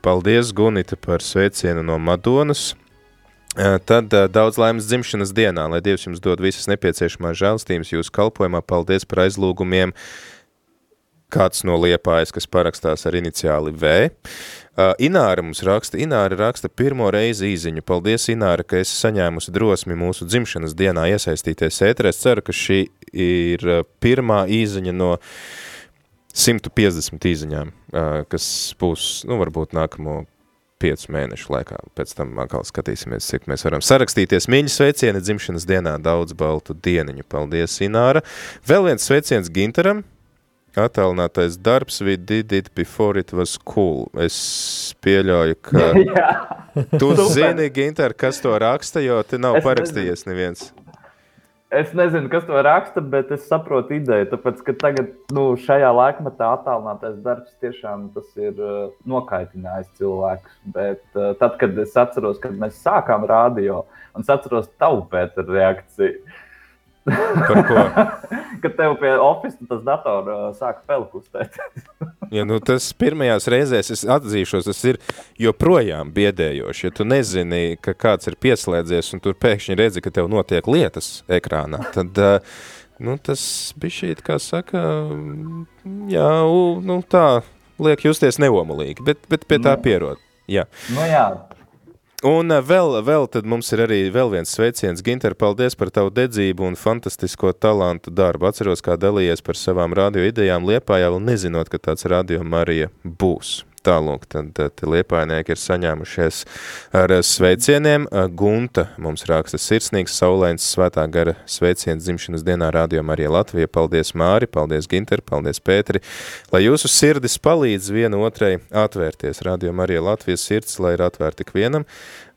Paldies, Gunita, par sveicienu no Madonas. Tad daudz laimes dzimšanas dienā, lai Dievs jums dod visas nepieciešamās žēlstības jūsu kalpojumā. Paldies par aizlūgumiem. Kāds no liepājas, kas parakstās ar iniciāli V. Uh, Ināra mums raksta, Ināra raksta pirmo reizi īziņu. Paldies, Ināra, ka esi saņēmusi drosmi mūsu dzimšanas dienā iesaistīties ētrē. Es ceru, ka šī ir pirmā īziņa no 150 īziņām, uh, kas būs, nu, varbūt nākamo piecu mēnešu laikā. Pēc tam atkal skatīsimies, cik mēs varam sarakstīties. Mīļa sveicieni dzimšanas dienā, daudz baltu dieniņu. Paldies, Ināra. Vēl viens sveiciens Ginteram. Atālinātais darbs, we did it before it was cool. Es pieļauju, ka tu zini, Ginter, kas to raksta, jo te nav es parakstījies neviens. Es nezinu, kas to raksta, bet es saprotu ideju. Tāpēc, ka tagad, nu, šajā laikmetā attēlinātais darbs tiešām ir uh, nokaitinājis cilvēkus. Bet uh, tad, kad es atceros, kad mēs sākām radio, un es atceros tavu pēteru reakciju, Par ko? Kad tev pie oficiāla tas dators uh, sāka pelkustēt. ja, nu, tas pirmajās reizēs, es atzīšos, tas ir joprojām biedējoši. Ja tu nezini, ka kāds ir pieslēdzies un tur pēkšņi redzi, ka tev notiek lietas ekrānā, tad uh, nu, tas bija šī, kā saka, jā, nu, tā liek justies neomulīgi, bet, bet pie tā nu. pierod. Jā. Nu, jā, Un eh, vēl, vēl tad mums ir arī vēl viens sveiciens. Ginter, paldies par tavu dedzību un fantastisko talantu darbu. Atceros, kā dalījies par savām radio idejām Liepājā, vēl nezinot, ka tāds radio Marija būs. Tālūk, tad, tad liepainieki ir saņēmušies ar sveicieniem. Gunta mums raksta sirsnīgs, saulēns, svētā gara sveiciens dzimšanas dienā Radio Marija Latvija. Paldies Māri, paldies Ginter, paldies Pēteri. Lai jūsu sirdis palīdz viena otrai atvērties. Radio Marija Latvijas sirds, lai ir atvērta ikvienam.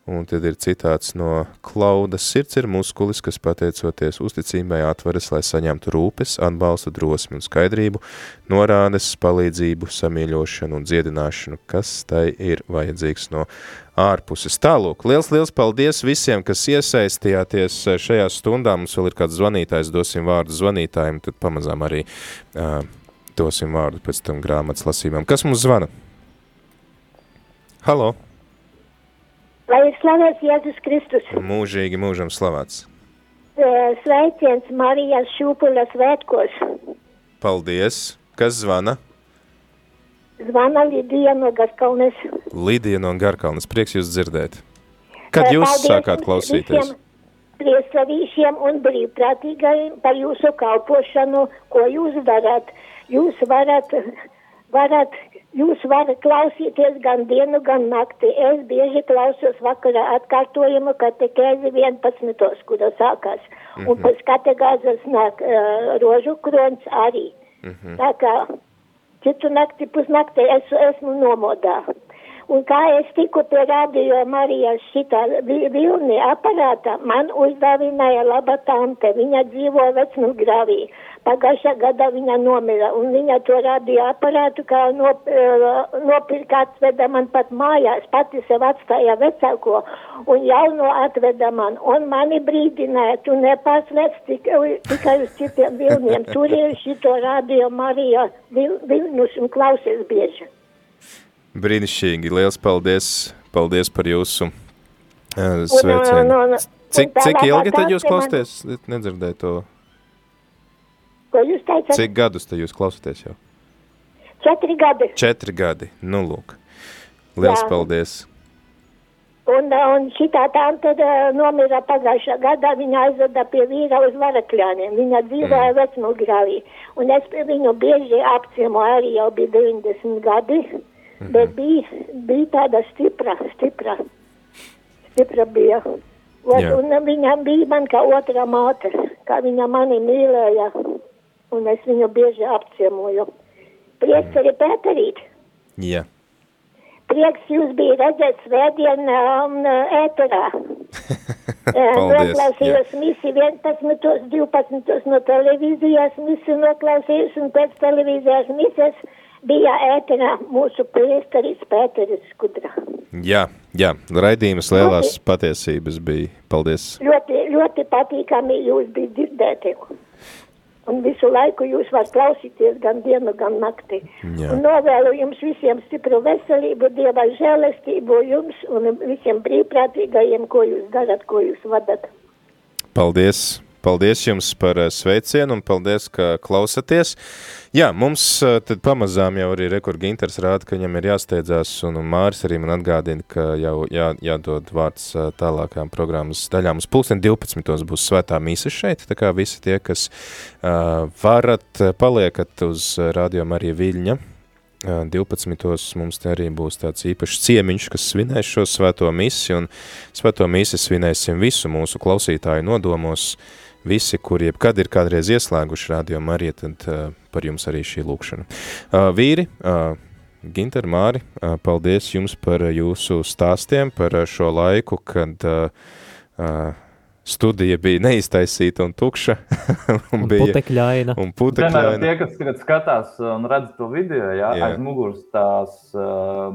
Un tad ir citāts no Klaudas sirds ir muskulis, kas pateicoties uzticībai atveras, lai saņemtu rūpes, atbalstu, drosmi un skaidrību, norādes, palīdzību, samīļošanu un dziedināšanu, kas tai ir vajadzīgs no ārpuses. Tālūk, liels, liels paldies visiem, kas iesaistījāties šajā stundā. Mums vēl ir kāds zvanītājs, dosim vārdu zvanītājiem, tad pamazām arī uh, dosim vārdu pēc tam grāmatas lasībām. Kas mums zvana? Halo! Lai ir slavēts Jēzus Kristus. Mūžīgi mūžam slavēts. Sveiciens Marijas Šūpuļa svētkos. Paldies. Kas zvana? Zvana Lidija no Garkalnes. Lidija no Garkalnes. Prieks jūs dzirdēt. Kad jūs Paldies sākāt klausīties? Priestarīšiem un brīvprātīgajiem par jūsu kalpošanu, ko jūs darat. Jūs varat, varat Jūs varat klausīties gan dienu, gan nakti. Es bieži klausos vakarā atkārtojumu katekēzi 11. kura sākās. Mm -hmm. Un mhm. pēc kategāzes nāk uh, rožu krons arī. Mm -hmm. Tā kā citu nakti pusnaktī es esmu nomodā. Un kā es tiku pie radio Marijas šitā vilni aparāta, man uzdāvināja laba tante. Viņa dzīvo vecnugravī. Pagājušā gadā viņa nomira, un viņa to radio aparātu kā nop, uh, nopirka atveda man pat mājās, pati sev atstāja vecāko, un jauno atveda man, un mani brīdināja, tu nepārslēdz tikai, tikai uz citiem vilniem, tur ir šito radio Marija vil, vilnus un klausies bieži. Brīnišķīgi, liels paldies, paldies par jūsu uh, sveicienu. Cik, cik ilgi tad jūs klausties? Nedzirdēju to. Ko jūs teicat? Cik gadus te jūs klausaties jau? Četri gadi. Četri gadi, nu lūk. Liels Jā. paldies. Un, un šitā tante uh, nomira pagājušā gadā, viņa aizveda pie vīra uz varakļāniem. Viņa dzīvoja mm. vecmugravī. Un es pie viņu bieži apciemo arī jau bija 90 gadi. Mm. Bet bija, bija tāda stipra, stipra, stipra bija. Un, un viņa bija man kā otra māte, kā viņa mani mīlēja un es viņu bieži apciemoju. Prieks arī pēterīt. Jā. Prieks jūs bija redzēt svētdien um, ēterā. noklausījos misi 11, 12 no televīzijas misi noklausījos un pēc televīzijas mises bija ēterā mūsu priesteris Pēteris Skudra. Jā, jā, raidījums lielās ļoti, patiesības bija. Paldies. Ļoti, ļoti patīkami jūs bija dzirdēti. Un visu laiku jūs varat klausīties gan dienu, gan nakti. Jā. Un novēlu jums visiem stipru veselību, Dieva žēlestību jums un visiem brīvprātīgajiem, ko jūs darat, ko jūs vadat. Paldies! Paldies jums par eh, sveicienu un paldies, ka klausaties. Jā, mums eh, tad pamazām jau arī rekord Ginters rāda, ka viņam ir jāsteidzās un, Māris arī man atgādina, ka jau jā, jādod vārds eh, tālākām programmas daļām. Uz pulksten 12. būs svētā mīsa šeit, tā kā visi tie, kas uh, varat, paliekat uz Radio Marija Viļņa, 12. mums te arī būs tāds īpašs ciemiņš, kas svinēs šo svēto misi, un svēto misi svinēsim visu mūsu klausītāju nodomos, visi, kur jebkad ir kādreiz ieslēguši radio Marija, tad uh, par jums arī šī lūkšana. Uh, vīri, uh, Ginter, Māri, uh, paldies jums par jūsu stāstiem, par šo laiku, kad uh, uh, studija bija neiztaisīta un tukša. un, bija, putekļaina. Un putekļaina. Vienmēr tie, kas tagad skatās un redz to video, jā, jā. aiz muguras tās, uh,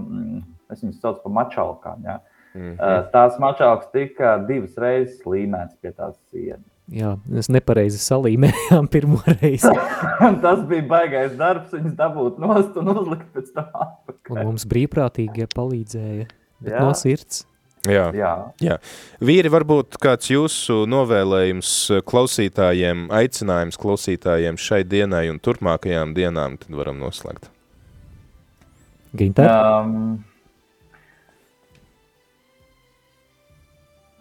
es viņus saucu par mačalkām, jā. Mm -hmm. uh, tās mačalkas tika divas reizes līmētas pie tās sienas. Jā, mēs nepareizi salīmējām pirmo reizi. Tas bija baigais darbs, viņas dabūt nost un uzlikt pēc tam atpakaļ. Un mums brīvprātīgie palīdzēja, bet jā. no sirds. Jā, jā. jā. Vīri, varbūt kāds jūsu novēlējums klausītājiem, aicinājums klausītājiem šai dienai un turpmākajām dienām, tad varam noslēgt. Ginter? Um,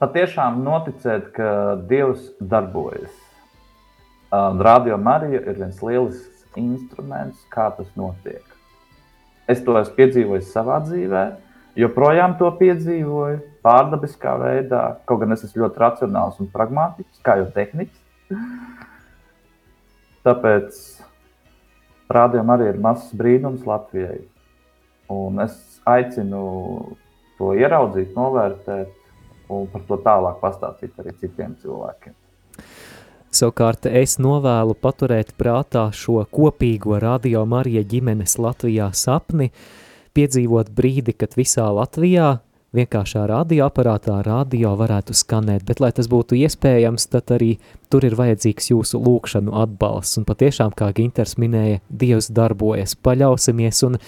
patiešām noticēt, ka Dievs darbojas. Un Radio Marija ir viens lielisks instruments, kā tas notiek. Es to esmu piedzīvojis savā dzīvē, joprojām to piedzīvoju pārdabiskā veidā. Kaut gan es esmu ļoti racionāls un pragmatisks, kā jau tehniks. Tāpēc rādījumam arī ir mazs brīnums Latvijai. Un es aicinu to ieraudzīt, novērtēt un par to tālāk pastāstīt arī citiem cilvēkiem. Savukārt es novēlu paturēt prātā šo kopīgo radio Marija ģimenes Latvijā sapni, piedzīvot brīdi, kad visā Latvijā vienkāršā radioaparātā radio varētu skanēt, bet lai tas būtu iespējams, tad arī tur ir vajadzīgs jūsu lūkšanu atbalsts, un patiešām, kā Ginters minēja, Dievs darbojas, paļausimies un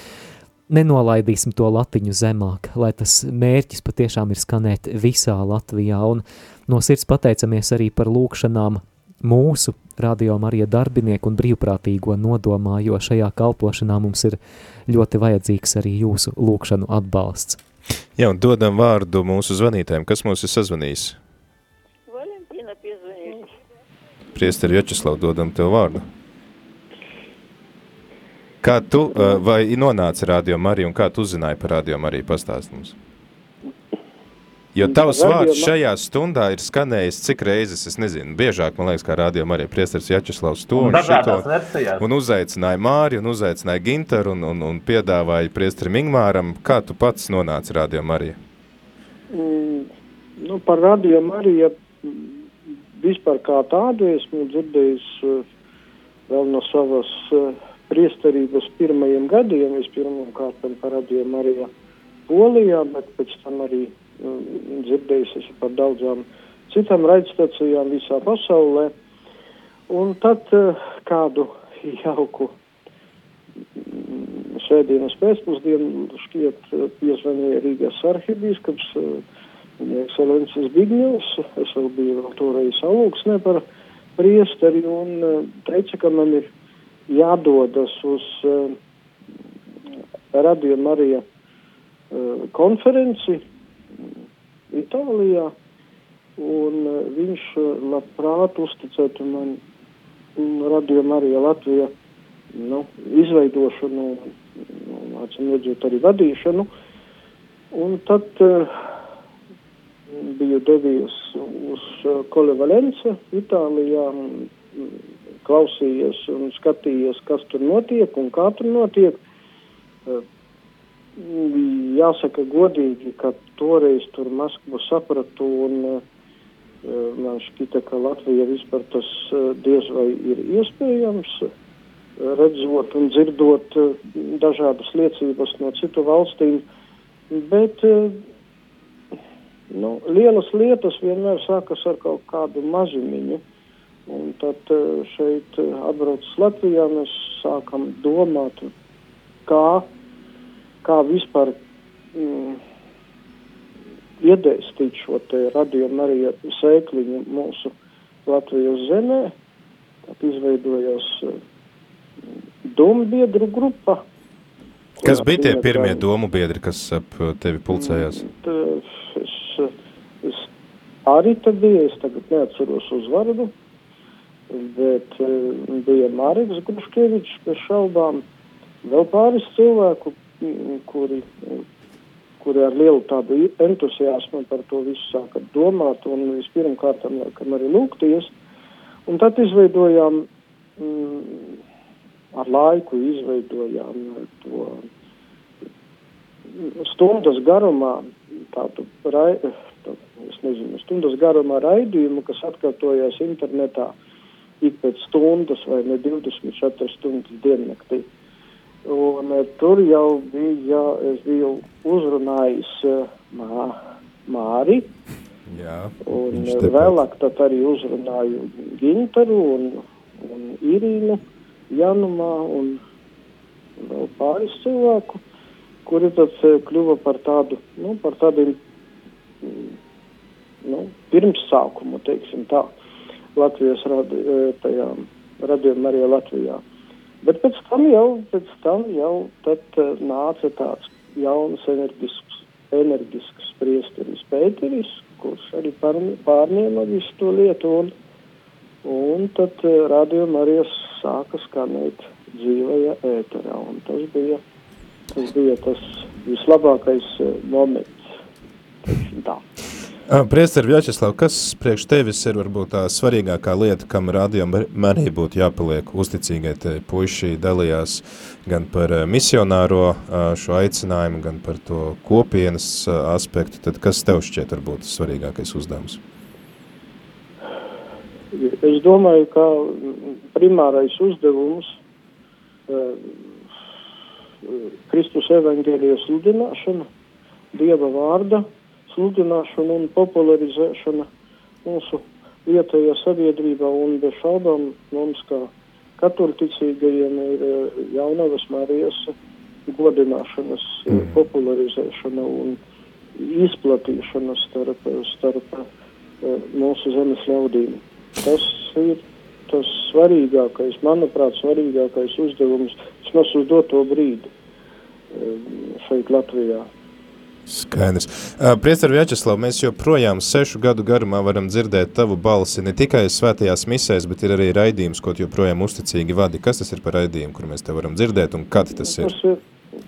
nenolaidīsim to latiņu zemāk, lai tas mērķis patiešām ir skanēt visā Latvijā, un no sirds pateicamies arī par lūkšanām mūsu radio Marija darbinieku un brīvprātīgo nodomā, jo šajā kalpošanā mums ir ļoti vajadzīgs arī jūsu lūkšanu atbalsts. Jā, un dodam vārdu mūsu zvanītājiem. Kas mums ir sazvanījis? Valentīna piezvanīja. Priesteri Vjačeslav, dodam tev vārdu. Kā tu, vai nonāci Radio Mariju un kā tu uzzināji par Radio Mariju pastāst mums? Jo tavs vārds šajā stundā ir skanējis cik reizes, es nezinu, biežāk, man liekas, kā rādījumā arī priesteris Jačeslavs to un, un šito, un uzaicināja Māri, un uzaicināja Ginteru, un, un, un piedāvāja priesterim Ingmāram. Kā tu pats nonāci rādījumā arī? Mm, nu, par rādījumu arī, ja vispār kā tādu esmu dzirdējis uh, vēl no savas uh, priesterības pirmajiem gadiem, vispirmām kārtām par rādījumu arī Polijā, bet pēc tam arī dzirdējis par daudzām citām raidstacijām visā pasaulē. Un tad kādu jauku sēdienas pēcpusdienu šķiet piezvanīja Rīgas arhibīskaps, viņa ekscelences Bigņevs, es vēl biju vēl toreiz alūksnē par priesteri un teica, ka man ir jādodas uz uh, Radio Marija uh, konferenci, Itālijā, un uh, viņš labprāt uzticētu man radio Marija Latvija nu, izveidošanu, un, acīm redzot, arī vadīšanu. Un tad uh, biju devies uz uh, Kole Valence, Itālijā, un klausījies un skatījies, kas tur notiek un kā tur notiek. Uh, jāsaka godīgi, ka toreiz tur Maskavu sapratu un uh, man šķita, ka Latvija vispār tas uh, diez vai ir iespējams, redzot un dzirdot dažādas liecības no citu valstīm, bet nu, lielas lietas vienmēr sākas ar kaut kādu mazumiņu. Un tad šeit atbraucis Latvijā, mēs sākam domāt, kā, kā vispār mm, iedēstīt šo te radiomu arī sēkliņu mūsu Latvijas zemē. Tad izveidojās domu biedru grupa. Kas bija tie pirmie domu biedri, kas ap tevi pulcējās? Es, es arī tad biju, es tagad neatceros uzvārdu, bet bija Māriks Gruškevičs bez šaubām, vēl pāris cilvēku, kuri, kuri ar lielu tādu entusiasmu par to visu sāka domāt un vispirmkārt arī lūgties. Un tad izveidojām mm, ar laiku izveidojām to stundas garumā tādu, rai, tā, es nezinu, stundas garumā raidījumu, kas atkārtojās internetā ik pēc stundas vai ne 24 stundas diennaktī. Un uh, tur jau bija, es biju uzrunājis uh, mā, Māri, Jā, un vēlāk tad arī uzrunāju Gintaru un, un Irīnu. Janumā un vēl pāris cilvēku, kuri tad kļuva par tādu, nu, par tādiem, nu, pirmsākumu, teiksim tā, Latvijas radi, tajā radījumā arī Latvijā. Bet pēc tam jau, pēc tam jau tad nāca tāds jauns enerģisks, enerģisks priesteris Pēteris, kurš arī pārņēma visu to lietu un, un tad radījumā arī sāka skanēt dzīvajā ēterā. Tas bija tas, bija tas vislabākais moments. Tā. Priester Vjačeslav, kas priekš tevis ir varbūt tā svarīgākā lieta, kam rādījām arī būtu jāpaliek uzticīgai? Te puiši dalījās gan par misionāro šo aicinājumu, gan par to kopienas aspektu. Tad kas tev šķiet varbūt svarīgākais uzdevums? Es domāju, ka primārais uzdevums uh, Kristus evaņģēlijas sludināšana, Dieva vārda sludināšana un popularizēšana mūsu vietējā sabiedrībā un bez šaubām mums kā katoļticīgajiem ir uh, jaunavas Marijas godināšanas uh, popularizēšana un izplatīšana starp, starp mūsu zemes ļaudīm. Tas ir tas svarīgākais, manuprāt, svarīgākais uzdevums vismaz uz doto brīdi šeit Latvijā. Skaidrs. Priester Vjačeslav, mēs joprojām sešu gadu garumā varam dzirdēt tavu balsi ne tikai svētajās misēs, bet ir arī raidījums, ko joprojām uzticīgi vadi. Kas tas ir par raidījumu, kur mēs te varam dzirdēt un kad tas ir? Tas ir,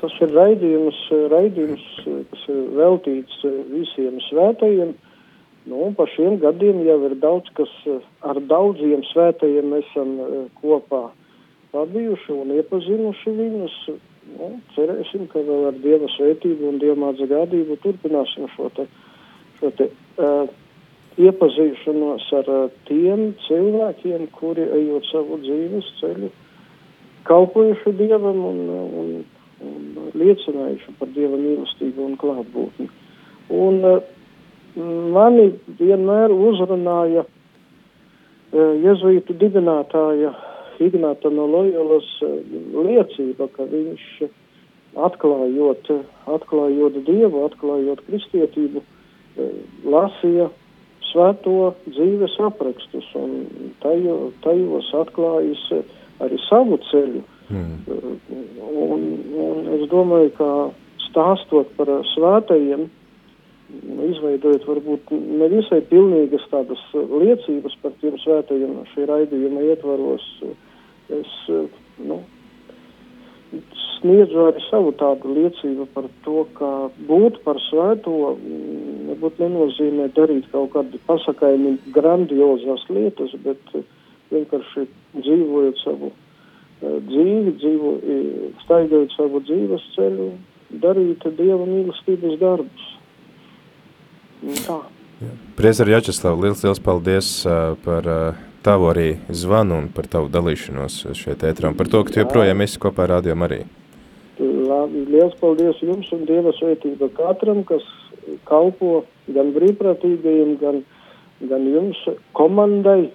tas ir raidījums, raidījums, kas ir veltīts visiem svētajiem, Nu, pa šiem gadiem jau ir daudz, kas ar daudziem svētajiem esam kopā pabijuši un iepazinuši viņus. Nu, cerēsim, ka vēl ar Dieva svētību un Dievmāca gādību turpināsim šo te, šo te uh, iepazīšanos ar uh, tiem cilvēkiem, kuri ejot savu dzīves ceļu, kalpojuši Dievam un, un, un liecinājuši par Dieva mīlestību un klātbūtni. Un, uh, mani vienmēr uzrunāja jezuītu dibinātāja Ignāta no Loyolas liecība, ka viņš atklājot, atklājot Dievu, atklājot kristietību, lasīja svēto dzīves aprakstus un tajo, tajos atklājis arī savu ceļu. Mm. Un, un es domāju, ka stāstot par svētajiem, izveidojot varbūt nevisai pilnīgas tādas liecības par tiem svētajiem šī raidījuma ietvaros, es nu, sniedzu arī savu tādu liecību par to, ka būt par svēto nebūtu nenozīmē darīt kaut kādu pasakājumu grandiozās lietas, bet vienkārši dzīvojot savu dzīvi, dzīvo, staigājot savu dzīves ceļu, darīt Dieva mīlestības darbus. Tā. Priezar Jačeslav, liels, liels paldies uh, par uh, tavu arī zvanu un par tavu dalīšanos šeit ētrā un par to, ka tu joprojām esi kopā ar rādījum arī. Labi, liels paldies jums un Dieva svētība katram, kas kalpo gan brīvprātīgajiem, gan, gan jums komandai,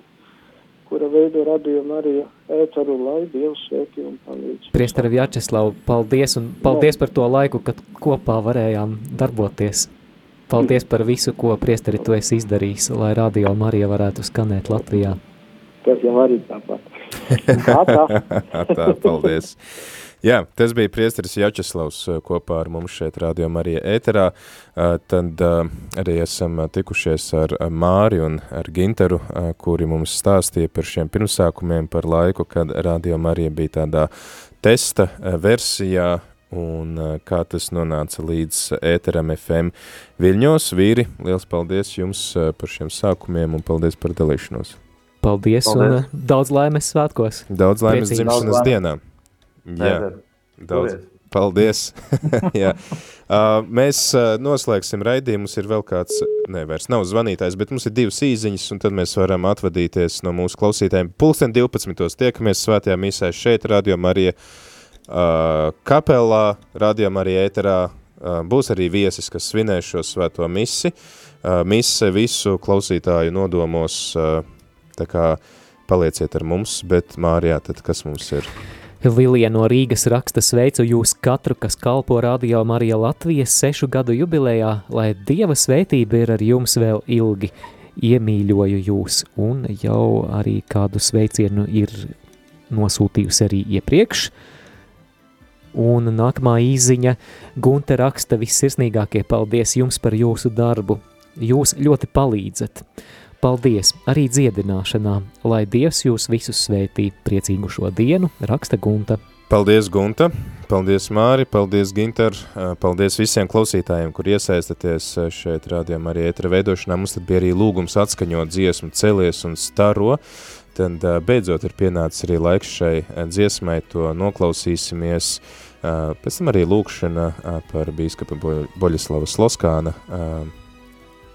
kura veido radījumu arī ēteru, lai Dievs svētī un palīdz. Priestara Vjačeslav, paldies un paldies par to laiku, kad kopā varējām darboties. Paldies par visu, ko priestari tu esi izdarījis, lai radio Marija varētu skanēt Latvijā. Tas jau arī tāpat. Tā, tā. tā, paldies. Jā, tas bija priesteris Jačeslavs kopā ar mums šeit Radio Marija ēterā. Tad arī esam tikušies ar Māri un ar Ginteru, kuri mums stāstīja par šiem pirmsākumiem, par laiku, kad Radio Marija bija tādā testa versijā un kā tas nonāca līdz ēteram FM Viļņos. Vīri, liels paldies jums par šiem sākumiem un paldies par dalīšanos. Paldies, paldies. un daudz laimes svētkos. Daudz laimes dzimšanas dienā. Jā, daudz. Paldies. Jā. Uh, mēs uh, noslēgsim raidījumu. Mums ir vēl kāds, ne, vairs nav zvanītājs, bet mums ir divas īziņas, un tad mēs varam atvadīties no mūsu klausītājiem. Pulksten 12. tiekamies svētajā misē šeit, Radio Marija uh, kapelā, Radio Marija ēterā. Uh, būs arī viesis, kas svinēs šo svēto misi. Uh, mise visu klausītāju nodomos, uh, tā kā palieciet ar mums, bet Mārijā, tad kas mums ir? Vilija no Rīgas raksta sveicu jūs katru, kas kalpo Radio Marija Latvijas sešu gadu jubilejā, lai Dieva svētība ir ar jums vēl ilgi. Iemīļoju jūs un jau arī kādu sveicienu ir nosūtījusi arī iepriekš. Un nākamā īziņa Gunte raksta vissirsnīgākie paldies jums par jūsu darbu. Jūs ļoti palīdzat. Paldies arī dziedināšanā, lai Dievs jūs visus svētī priecīgu šo dienu, raksta Gunta. Paldies, Gunta! Paldies, Māri! Paldies, Ginter! Paldies visiem klausītājiem, kur iesaistaties šeit rādījumā arī ētra veidošanā. Mums tad bija arī lūgums atskaņot dziesmu celies un staro. Tad beidzot ir pienācis arī laiks šai dziesmai, to noklausīsimies. Pēc tam arī lūkšana par bīskapa Boļislava Sloskāna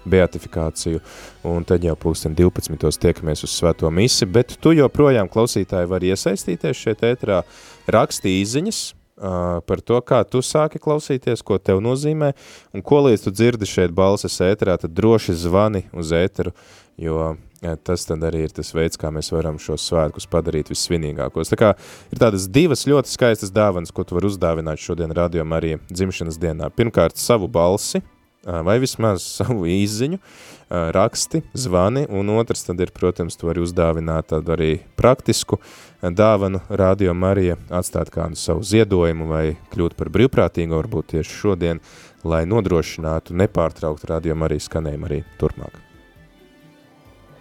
beatifikāciju, un tad jau pulksten 12. tiekamies uz svēto misi, bet tu joprojām klausītāji var iesaistīties šeit ētrā, raksti īziņas uh, par to, kā tu sāki klausīties, ko tev nozīmē, un ko līdz tu dzirdi šeit balses ētrā, tad droši zvani uz ēteru, jo tas tad arī ir tas veids, kā mēs varam šos svētkus padarīt vissvinīgākos. Tā kā ir tādas divas ļoti skaistas dāvanas, ko tu var uzdāvināt šodien radio arī dzimšanas dienā. Pirmkārt, savu balsi, vai vismaz savu īziņu, raksti, zvani, un otrs tad ir, protams, tu vari uzdāvināt tādu arī praktisku dāvanu Radio Marija, atstāt kādu savu ziedojumu vai kļūt par brīvprātīgu, varbūt tieši šodien, lai nodrošinātu nepārtraukt Radio Marija skanējumu arī turpmāk.